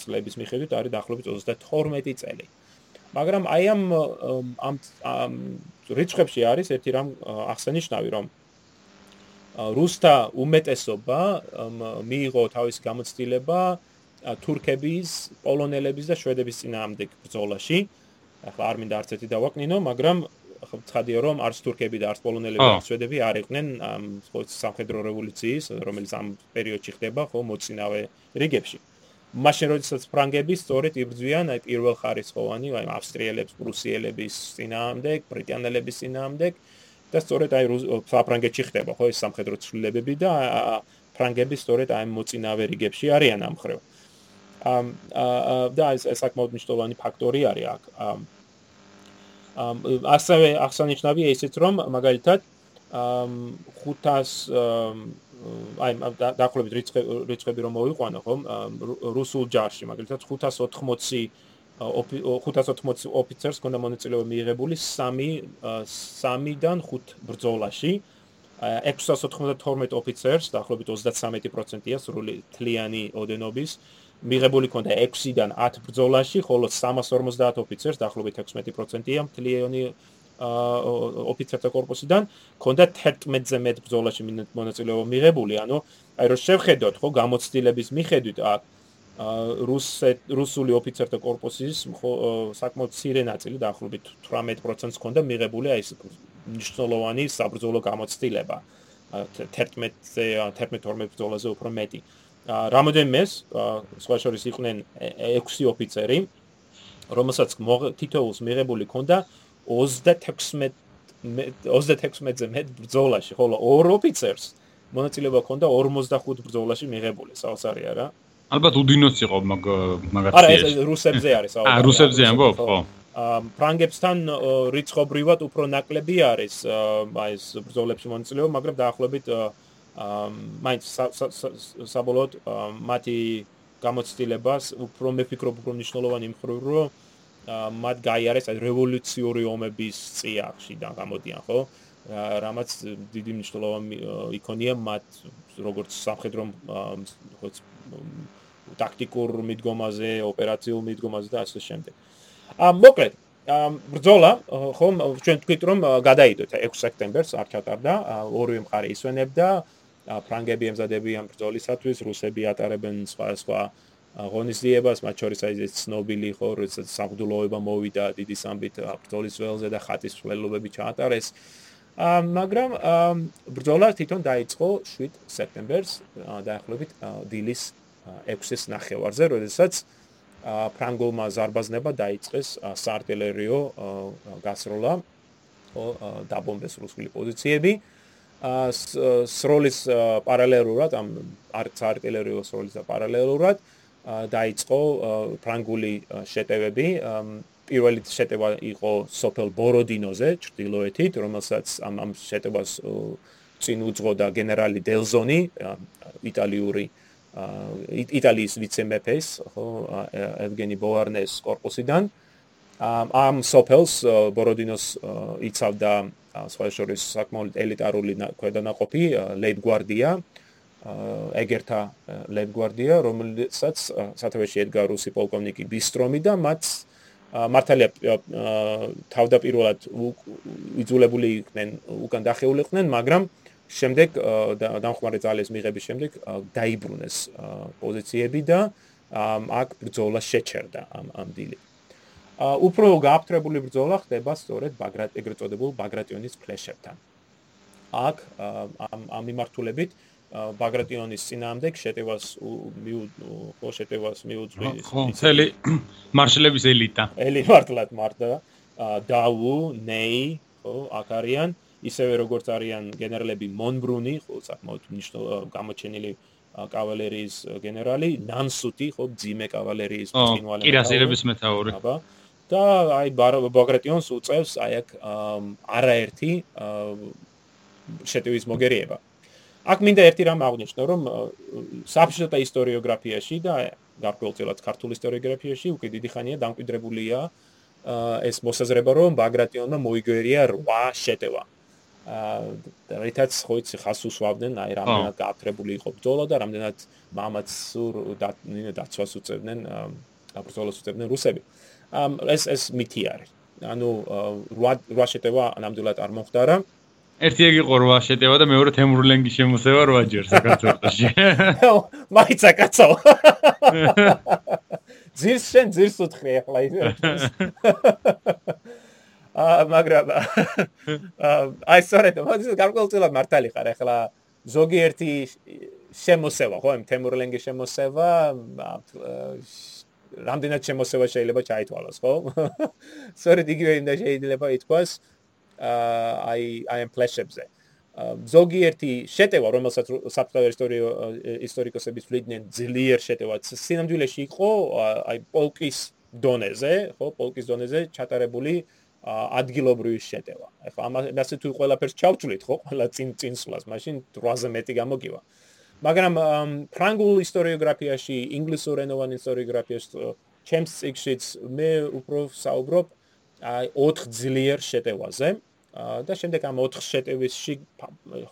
წლების მიხედვით არის დაახლოებით 32 წელი მაგრამ აი ამ ამ რიცხვებში არის ერთი რამ აღსანიშნავი რომ რუსთა უმეტესობა მიიღო თავის გამოცდილება თურქების, პოლონელების და შვედების წინააღმდეგ ბრძოლაში. ახლა არ მინდა არც ერთი დავაკნინო, მაგრამ ხო ცხადია რომ არც თურქები და არც პოლონელები და შვედები არ იყვნენ ხო სამხედრო რევოლუციის, რომელიც ამ პერიოდში ხდება, ხო მოწინავე რიგებში. მაშინ როდესაც ფრანგები სწორედ იბრძვიან აი პირველ ხარისხოვანი აი ავსტრიელებს, პრუსიელების წინააღმდეგ, ბრიტანელების წინააღმდეგ და სწორედ აი საფრანგეთში ხდება ხო ეს სამხედრო ცვლილებები და ფრანგები სწორედ აი მოწინავე რიგებში არიან ამ ხრევ. ამ და ეს საკმაოდ მნიშვნელოვანი ფაქტორი არის აქ. ამ ასევე აღსანიშნავია ისიც რომ მაგალითად ამ 500 აი დაახლოებით რიცხვები რომ მოვიყვანო ხომ? რუსულ ჯარში მაგალითად 580 580 ოფიცერს ქონდა მონაწილეობა მიიღებული 3 3-დან 5 ბრძოლაში. 692 ოფიცერს დაახლოებით 33%-ია სრული თლიანი ოდენობის მიღებული ქონდა 6-დან 10 ბრძოლაში ხოლო 350 ოფიცერს დაახლოებით 16%-ია თლიანი ოფიცერთა корпуსიდან ქონდა 11-ზე მეტ ბრძოლაში მონაწილეობა მიღებული, ანუ აი რომ შევხედოთ, ხო, გამოცდილების მიხედვით რუსეთ რუსული ოფიცერთა корпуსის საკმაოდ ცირე ნაწილი დაახლოებით 18%-ს ჰქონდა მიღებული აი ეს მნიშვნელოვანი საბრძოლო გამოცდილება. 11-ზე 11-12 ბრძოლაზე უფრო მეტი. რამოდენმეს სხვა შორის იყვნენ 6 ოფიცერი, რომელსაც თითოეულს მიღებული ჰქონდა 2 36 36-ზე მეტ ბრძოლაში, ხოლო ორ ოფიცერს მონაწილეობა ჰქონდა 45 ბრძოლაში მიღებული, საოცარი არა? ალბათ უდინოც იყო მაგ მაგაც. არა, ეს რუსებზე არის, აა რუსებზე ამბობ, ხო? აა ფრანგებსთან რიცხობრივად უფრო ნაკლები არის აი ეს ბრძოლებში მონაწილეობა, მაგრამ დაახლოებით აა მაინც საბოლოოდ მათი გამოცდილებას უფრო მეფიქრობ უფრო მნიშვნელოვანი მხრივ რომ მათ გაიარეს აი რევოლუციური ომების წიაღში და გამოდიან ხო რამაც დიდი მნიშვნელობა იქონია მათ როგორც სამხედრო ხო ტაქტიკურ მიდგომაზე, ოპერაციულ მიდგომაზე და ასე შემდეგ. ა მოკლედ ბრძოლა ხო ჩვენ თქვით რომ გადაიდოთ 6 სექტემბერს არ ჩატარდა ორივე მხარე ისვენებდა ფრანგები ემზადებიან ბრძოლისათვის რუსები ატარებენ სხვა სხვა ღონისძიებას, მათ შორის აი ეს ცნობილი ხო, როდესაც საბრძოლოება მოვიდა დიდი სამბით ბრძოლის ველზე და ხატის ველობები ჩაატარეს. აა მაგრამ ბრძოლა თვითონ დაიწყო 7 სექტემბერს დაახლოებით დილის 6-ის ნახევარზე, როდესაც ფრანგულმა ზარბაზნება დაიწყეს საარტილერიო გასროლა ხო დაბომბეს რუსული პოზიციები. აა სროლის პარალელურად ამ არტილერიო სროლის პარალელურად დაიწყო ფრანგული შეტევები პირველი შეტევა იყო სოფელ ბოროდინოზე ჩრდილოეთით, რომელსაც ამ ამ შეტევას წინ უძღვოდა გენერალი დელზონი, იტალიური იტალიის ვიცე-მეფეს, ხო, ევგენი ბოარნეს корпуსიდან. ამ სოფელს ბოროდინოს იცავდა სხვა შორის საკმაოდ ელიტარული ქვედანაყოფი, ლეიბგვარდია, ეგერთა ლეიბგვარდია რომელსაც სათავეში ედგა რუსი პოლკოვნიკი ბისტრომი და მათ მართალია თავდაპირველად იძულებული იყვნენ უკან დახეულიყვნენ მაგრამ შემდეგ დამხმარე ძალის მიღების შემდეგ დაიბრუნეს პოზიციები და აქ ბრძოლა შეჩერდა ამ ამ დილით უფრო გააფთრებული ბრძოლა ხდება სწორედ ბაგრატ ეგრეთ წოდებულ ბაგრატიონის ფლეშებთან. აქ ამ ამ მიმართულებით ბაგრატიონის წინაამდე შეტევას ხო შეტევას მიუძღვის ხო მთელი მარშლების ელიტა. ელი მართლად მართა დაუ ნეი ხო აქ არიან ისევე როგორც არიან გენერლები მონბრუნი ხო საკმაოდ მნიშვნელოვანი გამოჩენილი კავალერიის გენერალი ნანსუტი ხო ძიმე კავალერიის წინვალე კირასირების მეტაური აბა და აი ბაგრატიონს უწევს აი აქ არაერთი შეტევის მოგერიება. აქ მინდა ერთი რამ აღნიშნო, რომ საბჭოთა ისტორიოგრაფიაში და გარკვეულწილად ქართულ ისტორიოგრაფიაში უკვე დიდი ხანია დამკვიდრებულია ეს მოსაზრება, რომ ბაგრატიონმა მოიგერია 8 შეტევა. აა რითაც ხო იცი ხას უსვავდნენ, აი რამდენად გააფრებული იყო ბრძოლა და რამდენად მამაც სულ დაცვას უწევდნენ, აბრძოლას უწევდნენ რუსები. აა ეს ეს მითი არის. ანუ რვა რვა შეტევა ნამდვილად არ მომხდარა. ერთი ეგ იყო რვა შეტევა და მეორე თემურლენგის შემოსევა რვა ჯერ საქართველოში. მაიცა კაცო. ძირს შენ ძირს უთხრი ახლა ის. აა მაგრამ აი სწორედ მაგის გარკვეულწილად მართალი ხარ ახლა ზოგიერთი შემოსევა ხო იმ თემურლენგის შემოსევა რამდენად შემოსევა შეიძლება ჩაითვალოს, ხო? სწორედ იგივე იმდა შეიძლება ითქვას აი აი ამ ფლეშებზე. ზოგიერთი შეტევა, რომელსაც საფრთხე ისტორიო ისტორიკოსები თვლიდნენ ძლიერ შეტევად, სინამდვილეში იყო აი პოლკის დონეზე, ხო, პოლკის დონეზე ჩატარებული ადგილობრივი შეტევა. ეხლა ამასე თუ ყველაფერს ჩავჭვლით, ხო, ყველა წინ წინსვლას, მაშინ 8-ზე მეტი გამოგივა. მაგრამ ფრანგულ ისტორიოგრაფიაში, ინგლისურ ენოვან ისტორიოგრაფიაში ჩემს ციკლშიც მე უფრო საუბრობ აი 4 ძლიერ შეტევაზე. და შემდეგ ამ 4 შეტევისში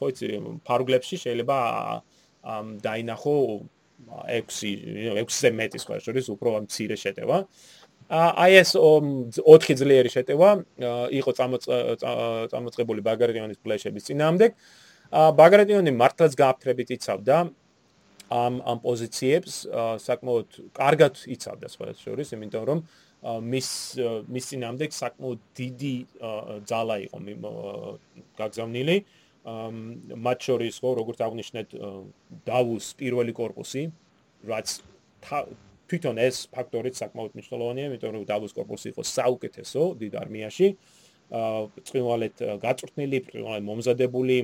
ხო იცი ფარგლებში შეიძლება დაინახო 6 6-ზე მეტი სხვა შორის უფრო მცირე შეტევა. აი ეს 4 ძლიერი შეტევა იყო წამოწყებული ბაგრატიონის პლეშების წინამდე ბაგრატიონი მართლაც გააფრთხებით იცავდა ამ ამ პოზიციებს საკმაოდ კარგად იცავდა სხვა შორის იმიტომ რომ მის მის წინამდე საკმაოდ დიდი ძალა იყო გაგზავნილი. მათ შორის ხო როგორც აღნიშნეთ დავუს პირველი корпуსი რაც თვითონ ეს ფაქტორიც საკმაოდ მნიშვნელოვანია იმიტომ რომ დავუს корпуსი იყო საუკეთესო დიდ არმიაში. ბწყინვალეთ გაწვრთნილი ბწყინვალე მომზადებული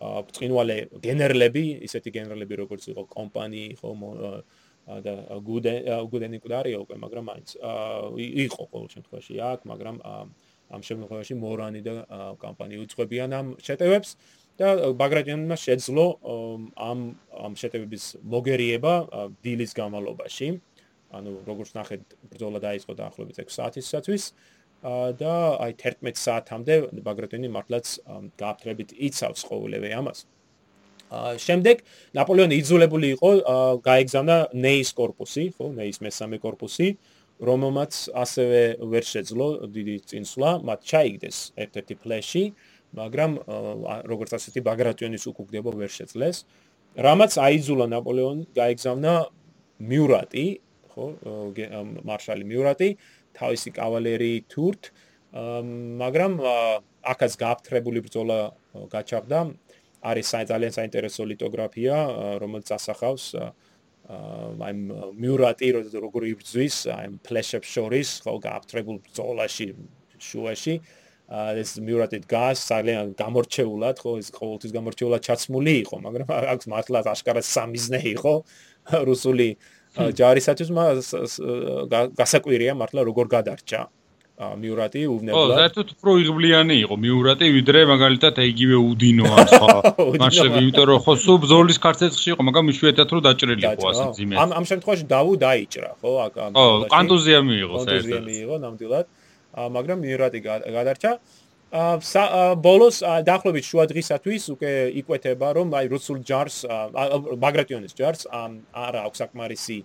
ბწყინვალე გენერლები ისეთი გენერლები როგორც იყო კომპანი იყო და გუდე გუდენი კუდარი უკვე, მაგრამ მაინც იყო ყოველ შემთხვევაში აქ, მაგრამ ამ შემთხვევაში მორანი და კომპანი უცხებიან ამ შეტევებს და ბაგრატიანმა შეძლო ამ ამ შეტევების მოგერიება დილის განმავლობაში. ანუ როგორც ნახეთ, ბრძოლა დაიწყო დაახლოებით 6 საათისათვის. და აი 11 საათამდე ბაგრატონი მართლაც გააფრთხებით იცავს ყოველივე ამას. აა შემდეგ ნაპოლეონი იძულებული იყო გაეგზავნა ნეის корпуსი, ხო, ნეის მესამე корпуსი, რომელმაც ასევე ვერ შეძლო დიდი წინსვლა, მათ ჩაიგდეს ერთ-ერთი ფლეში, მაგრამ როგორც ასეთი ბაგრატიონის უკუგდება ვერ შეძლეს. რამაც აიძულა ნაპოლეონი გაეგზავნა მიურატი, ხო, მარშალი მიურატი, თავისი კავალერი თურთ, მაგრამ აქაც გააფთრებული ბრძოლა გაჩაღდა არის ძალიან საინტერესო ლიტოგრაფია რომელიც ასახავს აი მიურატი როგორ იბრძვის აი ფლეშებ შორის ხო გააფთრებულ ბრძოლაში შუაში. ეს მიურატი გას ძალიან გამორჩეულად ხო ეს ყოველთვის გამორჩეულად ჩაცმული იყო მაგრამ აქ მართლა აშკარად სამიზნე იყო რუსული ჯარისათვის გასაკვირია მართლა როგორ გადარჩა მიურატი უვნებლად. ო, საერთოდ უფრო იღბლიანი იყო მიურატი, ვიდრე მაგალითად იგივე უდინო ან სხვა მასშტაბი, იმიტომ რომ ხო სულ ბზოლის ქართეცხში იყო, მაგრამ იშვიათად რო დაჭრილი იყო ასე ძიმე. ამ ამ შემთხვევაში დავუ დაიჭრა, ხო? აკა. ო, კანტუზია მიიღო საერთოდ. კანტუზია მიიღო ნამდვილად. მაგრამ მიურატი გადარჩა. ა ბოლოს დაახლოებით შუა დღისათვის უკვე იკვეთება რომ აი რუსულ ჯარს ბაგრატიონის ჯარს არა აქვს საკმარისი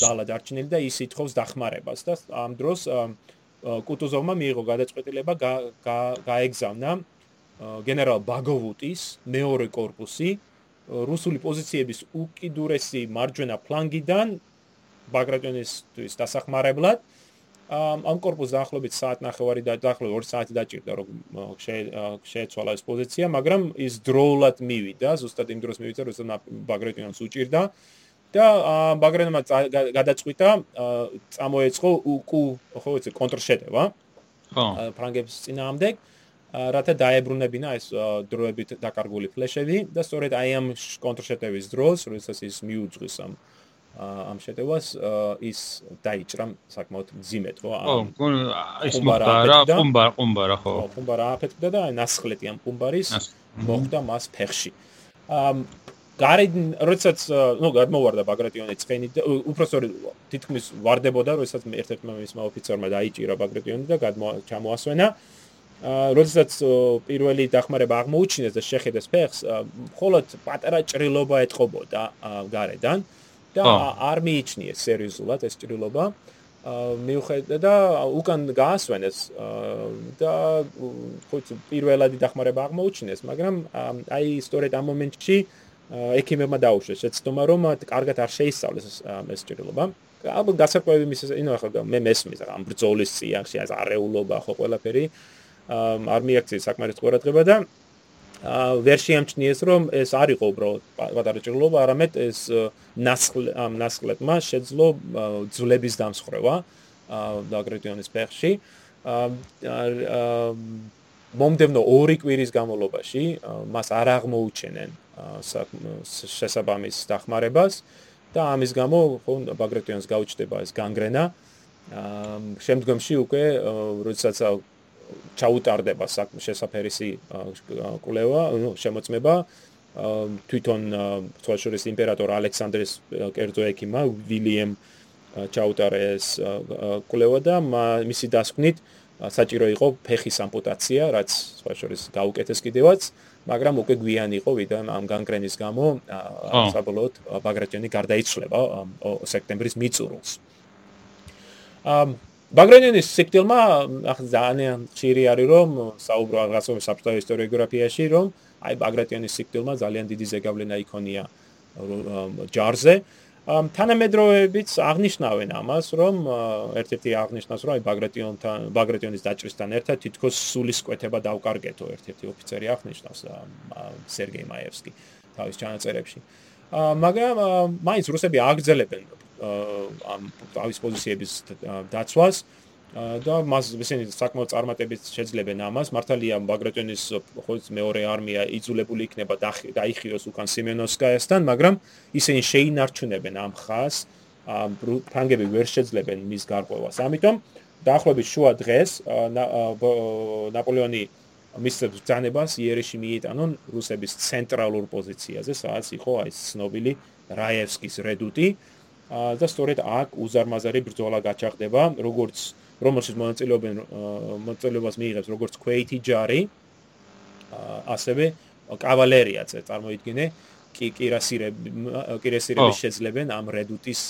ძალა დარჩენილი და ის ითხოვს დახმარებას და ამ დროს კუტუზოვმა მიიღო გადაწყვეტილება გაეგზავნა გენერალ ბაგოვუტის მეორე корпуსი რუსული პოზიციების უკიდურესი მარჯვენა ფლანგიდან ბაგრატიონისთვის დასახმარებლად ამ корпуს დაახლოებით საათ 9:00 და დაახლოებით 2 საათი დაჭირდა რომ შეეცვალა ეს პოზიცია, მაგრამ ის დროულად მივიდა, ზუსტად იმ დროს მივიდა, როდესაც ბაგრატიონს უჭირდა. აა და ბაგრატიონმა გადაწყვიტა წამოეწყო უკუ ხო ვიცი კონტრშეტევა. ხო. ფრანგებს წინააღმდეგ. რათა დაებრუნებინა ეს დროებით დაკარგული ფლეშები და სწორედ აი ამ კონტრშეტევის დროს, როდესაც ის მიუძღვის ამ ამ შეტევას ის დაიჭრა საკმაოდ ძიმეთ ხო? ხო, ის მოხდა რა, პუმბა, პუმბარა ხო? პუმბარა აფეთქდა და ნასხლეტი ამ პუმბარის მოხდა მას ფეხში. ამ გარედან როდესაც ну გადმოვარდა ბაგრატიონი ცხენი უпроსორი თითქმის واردებოდა როდესაც ერთ-ერთმა მისმა ოფიცერმა დაიჭირა ბაგრატიონი და გამოასვენა როდესაც პირველი დახმარება აღმოუჩინეს და შეხედეს ფეხს მხოლოდ პატარა ჭრილობა ეტყობოდა გარედან და არ მიიჩნიეს სერიოზულად ეს ჭრილობა. მიუხედა და უკან გაასვენეს და ხო პირველადი დახმარება აღმოუჩინეს მაგრამ აი სწორედ ამ მომენტში აა ექიმებმა დაუშვეს შეცდომა რომ კარგად არ შეისწავლეს ეს ჭრილობა. ალბათ გასაკვები მის ინო ახლა მე მესმის ამ ბრძოლის წიაღში ეს არეულობა ხო ყველაფერი არ მიაქცია საკმაოდ ყურადღება და ვერ შეამჩნიეს რომ ეს არ იყო უბრალოდ პატარა ჭრილობა, არამედ ეს ნასხლ ამ ნასხლებმა შეძლო ძვლების დამსხრევა დაგრეტიონის ფეხში. მომდევნო ორი კვირის განმავლობაში მას არ აღმოუჩენენ შესაბამის დახმარებას და ამის გამო ბაგრეტიონს გაუჩნდება ეს განგრენა. შემდგომში უკვე როდესაც ჩაუტარდება შესაფერისი კვლევა, ნუ შემოწმება თვითონ თვალშორის იმპერატორ ალექსანდრეს კერძო ექიმა ვილიამ ჩაუტარეს კვლევა და მისი დასკვნით საჭირო იყო ფეხის ამპუტაცია, რაც თვალშორის გაუკეთეს კიდევაც, მაგრამ უკვე გვიან იყო ვიდან ამ განგრენის გამო საბოლოოდ ბაგრატიონი გარდაიცვლება სექტემბრის მიწურულს. ამ ბაგრატიონის სიკვდილმა ახლა ძალიან ხშირი არის რომ საუბრო რაღაცა საფრთხე ისტორიოგრაფიაში რომ აი ბაგრატიონის სიკვდილმა ძალიან დიდი ზეგავლენა იქონია ჯარზე თანამედროვეებიც აღნიშნავენ ამას რომ ერთ-ერთი აღნიშნავს რომ აი ბაგრატიონთან ბაგრატიონის დაჭრისთან ერთად თითქოს სულისკვეთება დაუკარგეთო ერთ-ერთი ოფიცერი აღნიშნავს სერგეი მაევსკი თავის ჩანაწერებში. მაგრამ მაინც რუსები აგრძელებენ ამ თავის პოზიციების დაცვას და მას ისინი საკმაოდ წარმატებით შეძლებენ ამას. მართალია ბაგრატიონის ხოლმე მეორე არმია იძულებული იქნება დაიხიოს უკან სიმენოსკაიასთან, მაგრამ ისინი შეინარჩუნებენ ამ ხას. ფრანგები ვერ შეძლებენ მის გარკვევას. ამიტომ დაახლოებით შუა დღეს ნაპოლეონი მის ბრძანებას იერეში მიიტანონ რუსების ცენტრალურ პოზიციაზე, სადაც იყო აი ცნობილი რაევსკის რედუტი. და სწორედ აქ უზარმაზარი ბრძოლა გაჩაღდება, როგორც რომელშიც მონაწილეობენ მონაწილეობას მიიღებს როგორც ქვეითი ჯარი, ასევე კავალერიაც წარმოიდგინე, კი კირასირები კირასირები შეძლებენ ამ რედუტის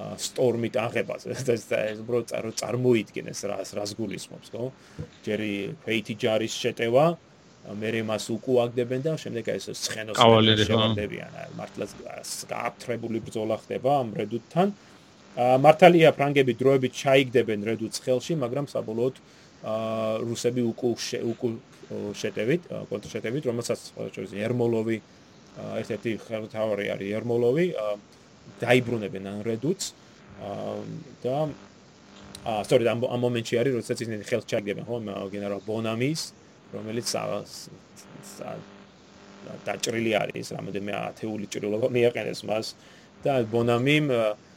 სტორმით აღებაზე. ეს უბრალოდ წარმოიდგინეს რას რას გულისხმობს, ხო? ჯერი ქვეითი ჯარის შეტევა, მე მას უკუაგდებენ და შემდეგ ეს ცხენოს შევარდებიან. მართლაც გააფთრებული ბრძოლა ხდება ამ რედუტთან. მართალია ფრანგები დროებით ჩაიგდებენ რედუტს ხელში, მაგრამ საბოლოოდ რუსები უკუ უკუ შეტევით, კონტრშეტევით, რომელსაც შეიძლება ერმოლოვი ერთ-ერთი ხელმძღვანელი არის ერმოლოვი, დაიბრუნებენ ამ რედუტს და აა სწორედ ამ მომენტში არის, როდესაც ისინი ხელს ჩაიგდებენ, ხო, გენერალ ბონამის რომელიც დაჭრილი არის რამოდენიმე ათეული ჭრილობა მიაყენეს მას და ბონამიმ აა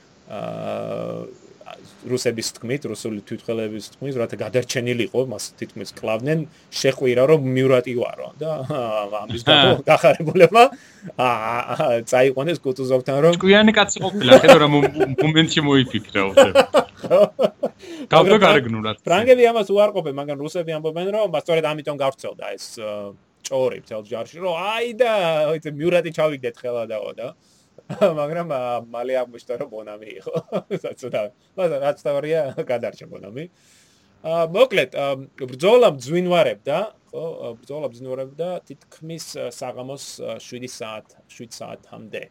რუსების თქმით, რუსული თვითხელების თქმით, რათა გადარჩენილიყო, მას თითქმის კლავდნენ, შეყვირა რომ მიურატი ვარო და ამის გამო გახარებულება აა წაიყვანეს კუტუზოვთან რომ ჭკვიანი კაცი ყოფილა, ხედავ რა მომენტში მოიფიქრა უთე. გავდო გარეგნულად. ფრანგები ამას უარყოფენ, მაგრამ რუსები ამბობენ, რომ სწორედ ამიტომ გავრცელდა ეს ჭორი თელ ჯარში, რომ აი და იცი მიურატი ჩავიგდეთ ხელა დაო და მაგრამ მალე აღმოჩნდა რომ ბონამი იყო. საწუდა. მაგრამ რაც თავია გადარჩა ბონამი. აა მოკლედ ბრძოლა მძვინვარებდა, ხო, ბრძოლა მძვინვარებდა თითქმის საღამოს 7 საათ, 7 საათამდე.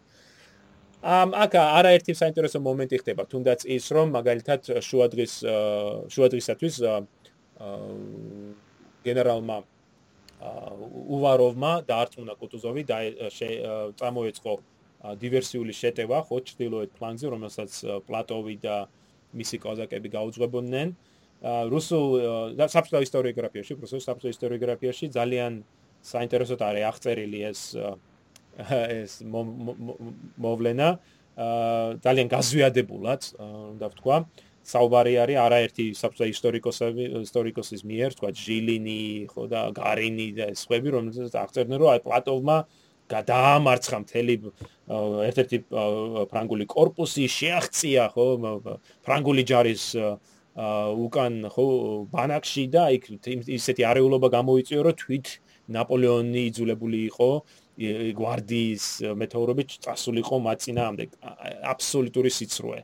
ამ აქ არაერთი საინტერესო მომენტი ხდება, თუნდაც ის რომ მაგალითად შუადღის შუადღისათვის გენერალმა უვაროვმა დაარწმუნა კუტუზოვი და წამოეწყო დივერსიული შეტევა ხო ჩtildeოეთ ფლანგზე, რომელსაც პლატოვი და მისი კოზაკები გაუძღვებოდნენ. რუსულ საბჭოთა ისტორიოგრაფიაში, რუსულ საბჭოთა ისტორიოგრაფიაში ძალიან საინტერესოდ არის აღწერილი ეს ეს მოვლენა ძალიან გაზვიადებულად, უნდა ვთქვა, საუბარი არის არაერთი საბჭოთა ისტორიკოსები, ისტორიკოსის მიერ, თქვა ჟილინი, ხო და გარინი და სხვები, რომელთაც აღწერდნენ, რომ აი პლატოვმა გადაამარცხა მთელი ერთ-ერთი ფრანგული корпуსი შეაღწია ხო ფრანგული ჯარის უკან ხო ბანაკში და იქ ისეთი არეულობა გამოიწვია რომ თვით ნაპოლეონი იძულებული იყო გვარდიის მეთაურობით წასულიყო მათ წინააღმდეგ აბსოლუტური სიცრუე.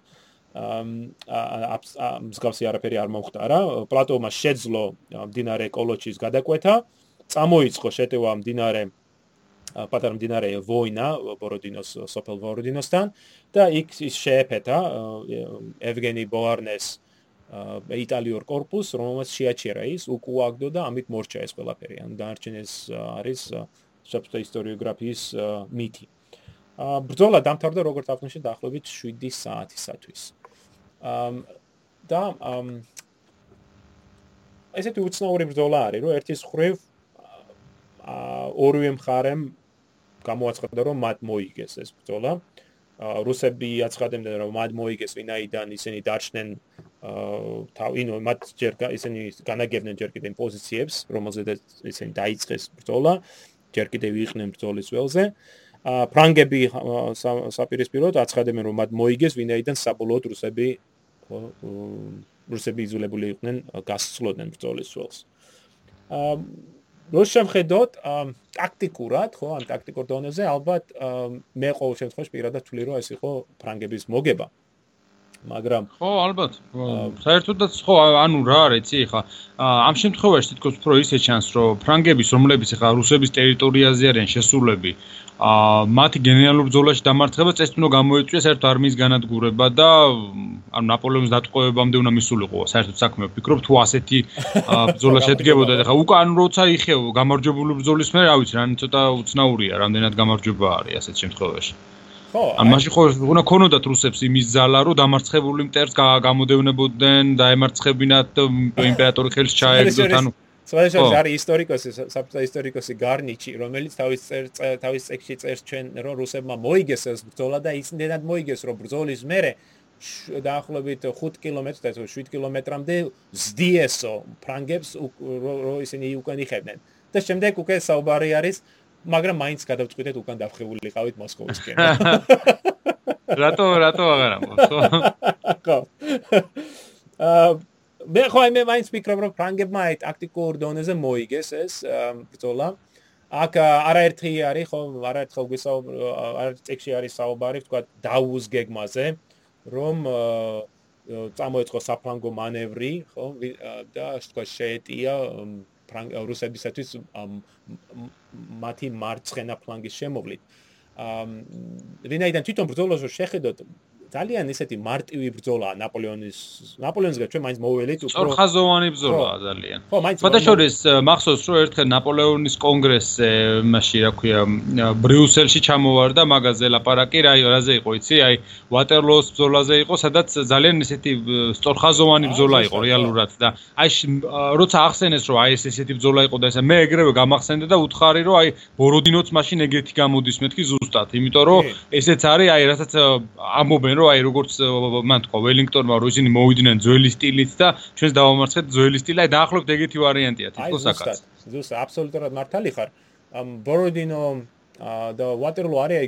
მსგავსი არაფერი არ მომხდარა პლატოვმა შეძლო მდინარე კოლოჩის გადაკვეთა წამოიწყო შეტევა მდინარე პატარა მდინარე ვოინა ბოროდინოს სოფელ ვოროდინოსთან და იქ ის შეეფეთა ევგენი ბოარნეს იტალიურ корпуს, რომელმაც შეაჩერა ის, უკუაგდო და ამით მორჩა ეს ყველაფერი. ან დანარჩენეს არის საბჭოთა ისტორიოგრაფიის მითი. ბრძოლა დამთავრდა როგორც აღნიშნე დაახლოებით 7 საათისათვის. და ესეთი უცნაური ბრძოლა არის, რომ ერთის ხრივ ორივე მხარემ გამოაცხადა რომ მათ მოიგეს ეს ბრძოლა. რუსები აცხადებდნენ რომ მათ მოიგეს ვინაიდან ისინი დარჩნენ აა თავ ინო მათ ჯერ ისინი განაგებდნენ ჯერ კიდევ პოზიციებს, რომელზედაც ისინი დაიწყეს ბრძოლა. ჯერ კიდევ იყვნენ ბრძოლის ველზე. ა ფრანგები საპირისპიროდ აცხადებენ რომ მათ მოიგეს ვინაიდან საბოლოოდ რუსები რუსები იზოლებული იყვნენ გასცლოდნენ ბრძოლის ველს. ა რუსებხედოთ ტაქტიკურად ხო ამ ტაქტიკურ დონეზე ალბათ მე ყოველ შემთხვევაში პირადად ვთვლი რომ ეს იყო ფრანგების მოგება. მაგრამ ხო ალბათ საერთოდაც ხო ანუ რა არის იცი ხა ამ შემთხვევაში თითქოს უფრო ისე ჩანს რომ ფრანგების რომლებიც ხა რუსების ტერიტორიაზე არიან შესულები ა მათი გენერალურ ბრძოლაში დამარცხება წესწინო გამოიწვია საერთოდ არმიის განადგურება და ანუ ნაპოლეონის დატყვევებამდე უნდა მისულიყო საერთოდ საქმე ვფიქრობ თუ ასეთი ბრძოლა შედგებოდა ხა უკან როცა იხევ გამარჯვებული ბრძოლის მე რა ვიცი რა ცოტა უცნაურია რამდენად გამარჯვება არის ასეთ შემთხვევაში ხო ან მაშინ ხო უნდა ქონოდათ რუსებს იმის ზალა რომ დამარცხებული მტერს გამოდევნებოდნენ დაემარცხებინათ იმპერატორი ხელს ჩაეგდოთ ანუ სხვადასხვა არის ისტორიკოსი საბჭოთა ისტორიკოსი გარნიჩი რომელიც თავის თავის წექსში წერს ჩვენ რომ რუსებმა მოიგეს ეს ბრძოლა და ისინდენად მოიგეს რომ ბრძოლის მერე დაახლოებით 5 კილომეტრ და 7 კილომეტრამდე ზდიესო ფრანგებს რო ისინი უკან იხებდნენ. და შემდეგ უკვე საუბარი არის მაგრამ მაინც გადავწყვიტეთ უკან დავხებულიყავით მოსკოვისკენ. რატო რატო აღარ ამბობს? ხო. აა მე ხო მე მაინც ვფიქრობ რომ ფრანგებმა აი ტაქტიკურ დონეზე მოიგეს ეს ბრძოლა. აქ არაერთი არის ხო არაერთხელ გვისაუბ არაერთ წიგში არის საუბარი თქვა დაუს გეგმაზე რომ წამოეწყო საფრანგო მანევრი ხო და თქვა შეეტია რუსებისათვის მათი მარცხენა ფლანგის შემოვლით. აა ვინაიდან თვითონ ბრძოლას შეხედოთ ძალიან ისეთი მარტივი ბრძოლა ნაპოლეონის ნაპოლეონისგან ჩვენ მაინც მოველით უფრო სწორხაზოვანი ბრძოლა ძალიან. ხო, მაინც ფოტოშორის მახსოვს რომ ერთხელ ნაპოლეონის კონგრესზე მასში რა ქვია ბრიუსელში ჩამოვარდა მაგაზე ლაპარაკი რა რაზე იყო იცი? აი ვატერლოოს ბრძოლაზე იყო, სადაც ძალიან ისეთი სწორხაზოვანი ბრძოლა იყო რეალურად და აი როცა ახსენეს რომ აი ეს ესეთი ბრძოლა იყო და ესე მე ეგრევე გამახსენდა და უთხარი რომ აი ბოროდინოც მაშინ ეგეთი გამოდის მეთქი ზუსტად, იმიტომ რომ ესეც არის აი რასაც ამობენ რომ აი როგორც მან თქვა ველინგტონმა რომ ისინი მოვიდნენ ძველი სტილით და ჩვენს დავამარცხეთ ძველი სტილი, აი დაახლოებით ეგეთი ვარიანტია თითქოს აკაც. ზუსტად, აბსოლუტურად მართალი ხარ. ამ ბოროდინო და ვატერლო არის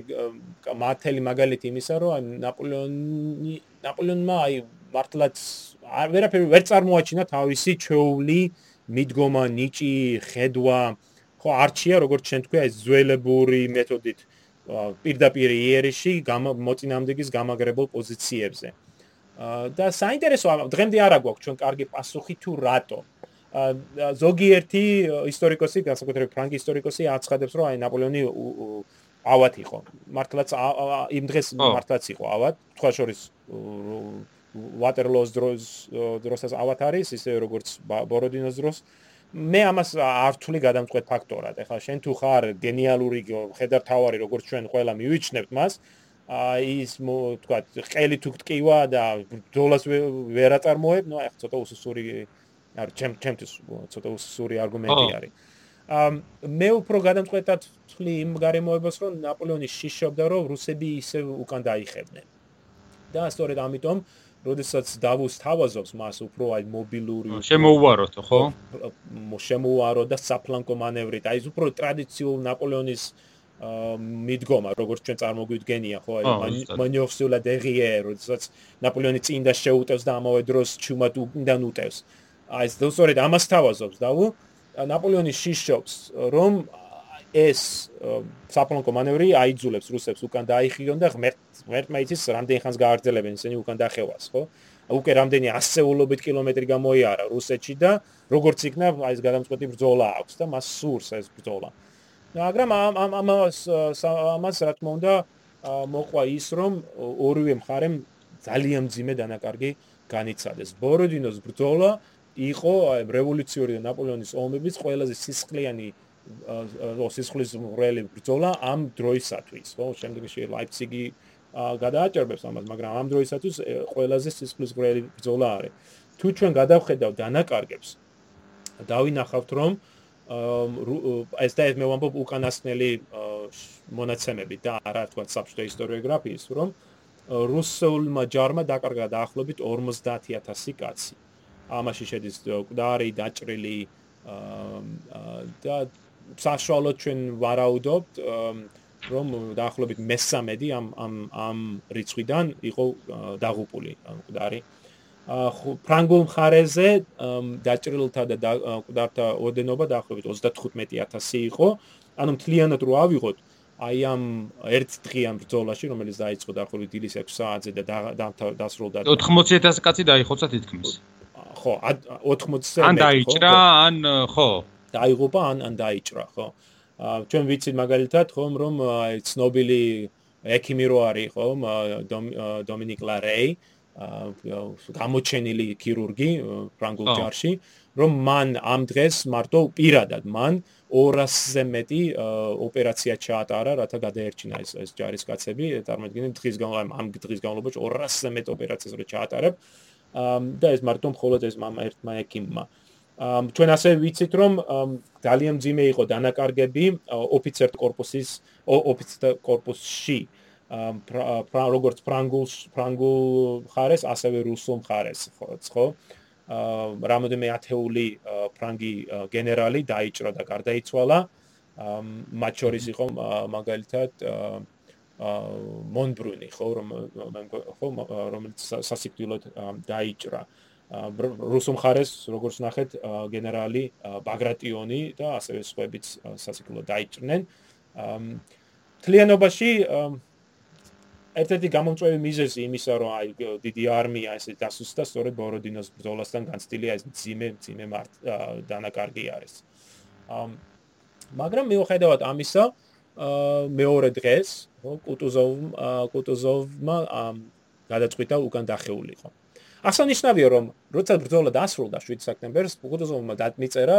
მართალი მაგალითი იმისა, რომ ნაპოლეონი ნაპოლეონმა აი მართლაც არ ვერაფერი ვერ წარმოაჩინა თავისი ჩვეული მიდგომა, ნიჭი, ხედვა. ხო, არჩია როგორც ჩვენ თქვია ეს ძველებური მეთოდით პირდაპირ იერიში მოწინააღმდეგის გამაგრებულ პოზიციებზე. და საინტერესოა, დღემდე არა გვაქვს ჩვენ კარგი პასუხი თუ რატო. ზოგიერთი ისტორიკოსი, განსაკუთრებით ფრანგი ისტორიკოსი აცხადებს, რომ აი ნაპოლეონი ავად იყო. მართლაც იმ დღეს მართლაც იყო ავად. თქვა შორის ვატერლოს დროს დროსაც ავად არის, ისე როგორც ბოროდინოს დროს. მე ამას არ ვთვლი გადამწყვეტ ფაქტორად. ეხლა შენ თუ ხარ გენიალური ხედარ თავარი, როგორც ჩვენ ყველა მივიჩნევთ მას, აი ის თქვა ყელი თუ ტკივა და დოლას ვერ აწარმოებ, ნუ აი ცოტა უსუსური არ ჩემ ჩემთვის ცოტა უსუსური არგუმენტი არის. ამ მე უფრო გადამწყვეტად ვთვლი იმ გარემოებას, რომ ნაპოლეონი შიშობდა, რომ რუსები ისე უკან დაიხებდნენ. და სწორედ ამიტომ როდესაც დავუს თავაზობს მას უფრო აი მობილური შემოუვაროთ ხო? შემოუარო და საფლანკო მანევრით, აი უფრო ტრადიციულ ნაპოლეონის მიდგომა, როგორც ჩვენ წარმოგვიდგენია, ხო, აი მანიოვსულა დერიერ, როდესაც ნაპოლეონი წინ და შეუტევს და ამავე დროს ჩუმად უკან უტევს. აი ეს დოსორეთ ამას თავაზობს და უ ნაპოლეონი შიშობს, რომ ეს საფლანკო მანევრი აიძულებს რუსებს უკან დაიხიონ და ღმერთ ღმერთ მაიცის რამდენი ხანს გააგრძელებენ ისინი უკან დახევას, ხო? უკვე რამდენი ასეულობით კილომეტრი გამოიარა რუსეთში და როგორც იქნა აი ეს გადამწყვეტი ბრძოლა აქვს და მას სურს ეს ბრძოლა. მაგრამ ამ ამ ამას ამას რა თქმა უნდა მოყვა ის რომ ორივე მხარემ ძალიან ძიმე დანაკარგი განიცადეს. ბოროდინოს ბრძოლა იყო რევოლუციური და ნაპოლეონის ომების ყველაზე სისხლიანი ოსისხლის მრელი ბრძოლა ამ დროისათვის, ხო? შემდგომში ლაიფციგი გადააჭერბებს ამას, მაგრამ ამ დროისათვის ყველაზე სისხლის მრელი ბრძოლა არის. თუ ჩვენ გადავხედავ დანაკარგებს, დავინახავთ რომ ეს და ეს მე ვამბობ უკანასკნელი მონაცემები და არა თქვა საბჭოთა ისტორიოგრაფიის, რომ რუსულმა ჯარმა დაკარგა დაახლოებით 50000 კაცი. ამაში შედის ყდარი, დაჭრილი და საშუალო ჩვენ ვარაუდობთ რომ დაახლოებით მესამედი ამ ამ ამ რიცხვიდან იყო დაღუპული ყდარი. ფრანგულ მხარეზე დაჭრილთა და ყდართა ოდენობა დაახლოებით 35000 იყო. ანუ მთლიანად რო ავიღოთ აი ამ ერთ დღიან ბრძოლაში რომელიც დაიწყო დაახლოებით დილის 6 საათზე და დასრულდა 80000 კაცი დაიხოცა თითქმის. ხო 80 ან დაიჭრა ან ხო დაიღუპა ან ან დაიჭრა ხო? ჩვენ ვიცით მაგალითად ხომ რომ აი ცნობილი ექიმი რო არის ხო დომინიკ ლარეი გამოჩენილი ქირურგი ფრანგულ ჯარში რომ მან ამ დღეს მარტო პირადად მან 200-ზე მეტი ოპერაცია ჩაატარა, რათა გადაერჩინა ეს ეს ჯარისკაცები, წარმოიდგინეთ დღის განმავლობაში ამ დღის განმავლობაში 200-ზე მეტ ოპერაციას რო ჩაატარებ, და ეს მარტო მხოლოდ ეს მამა ერთმა ეკიმმა. ჩვენ ასე ვიცით რომ ძალიან ძიმე იყო დანაკარგები ოფიცერთა корпуსის ოფიცერთა корпуსში როგორც ფრანგულ ფრანგულ ხარეს ასევე რუსულ ხარეს ხო რამოდენიმე ათეული ფრანგი გენერალი დაიჭრა და გარდაიცვალა. მათ შორის იყო მაგალითად მონბრუნი ხო რომ ხო რომელიც სასიკვდილოდ დაიჭრა. აა რუსულ მხარეს როგორც ნახეთ გენერალი ბაგრატიონი და ასევე სხვაებიც სასიკვდილოდ დაიჭრნენ თლიანობაში ერთ-ერთი გამომწვევი მიზეზი იმისა რომ აი დიდი არმია ესე დასუსტა სწორედ ბოროდინოს ბრძოლასთან განცდილია ეს ძიმე ძიმე მართ დანაკარგი არის მაგრამ მიუხედავად ამისა მეორე დღეს კუტუზოვ კუტუზოვმა გადაწყვიტა უკან დახეულიყო. ასანიშნავია რომ როცა ბრძოლა დასრულდა 7 სექტემბერს კუტუზოვმა დაწმიწერა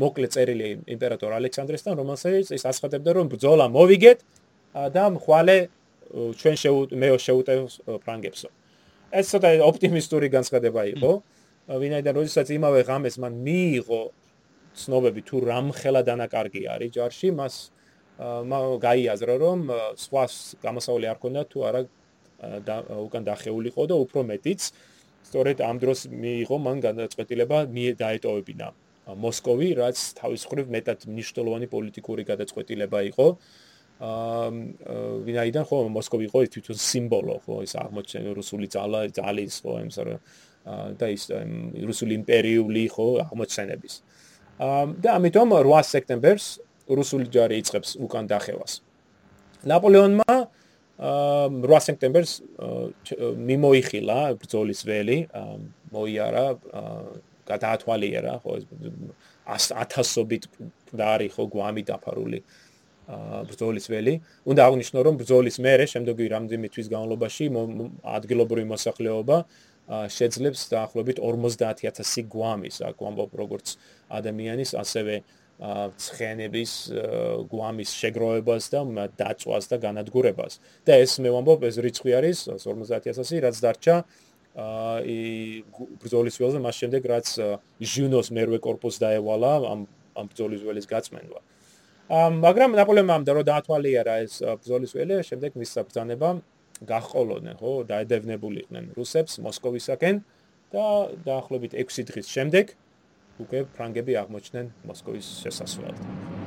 მოკლე წერილი იმპერატორ ალექსანდრესთან რომელსაც ის ასხადებდა რომ ბრძოლა მოვიგეთ და მხვალე ჩვენ მე შეუტევ ფრანგებსო. ეს ცოტა ოპტიმისტური განცხადება იყო. ვინაიდან როდესაც იმავე ღამეს მან მიიღო ცნობები თუ რამხელა დანაკარგი არის ჯარში მას გაიაზრა რომ სხვა გამოსავალი არ ქონდა თუ არა უკან დახეულიყო და უფრო მეტიც სწორედ ამ დროს მიიღო მან გადაწყვეტილება დაეტოვებინა მოსკოვი რაც თავის მხრივ მეტად მნიშვნელოვანი პოლიტიკური გადაწყვეტილება იყო აა ვინაიდან ხო მოსკოვი იყო თვითონ სიმბოლო ხო ეს აღმოჩენილი რუსული ძალა ძალის ხო იმის რა და ის რუსული იმპერიული ხო აღმოცენების. და ამიტომ 8 სექტემბერს რუსული ჯარი იწყებს უკან დახევას. ნაპოლეონმა 8 სექტემბერს მიმოიხილა ბრძოლის ველი, მოიარა, გადაათვალიერა ხო ეს ათასობით დაარი ხო გვამი დაფარული ბრძოლის ველი. უნდა აღნიშნო რომ ბრძოლის მერე შემდეგი რამდენიმე თვის განმავლობაში ადგილობრივი მოსახლეობა შეძლებს დაახლოებით 50000 გვამის, აქ ვამბობ როგორც ადამიანის, ასევე ცხენების გვამის შეგროვებას და დაწვას და განადგურებას. და ეს მე ვამბობ, ეს რიცხვი არის 50000-ი, რაც დარჩა აა ბრძოლის ველზე მას შემდეგ, რაც ჟუნოს მერვე корпуს დაევალა ამ ამ ბრძოლის ველის გაწმენდვა. ამ მაგრამ ნაპოლეონმა ამდა რომ დაათვალიერა ეს ბრძოლის ველი, შემდეგ მის საბრძანება გაჰყოლოდნენ, ხო, დაედევნებულიყვნენ რუსებს მოსკოვისაკენ და დაახლოებით 6 დღის შემდეგ აა უკვე ფრანგები აღმოჩნდნენ მოსკოვის შესასვლელად.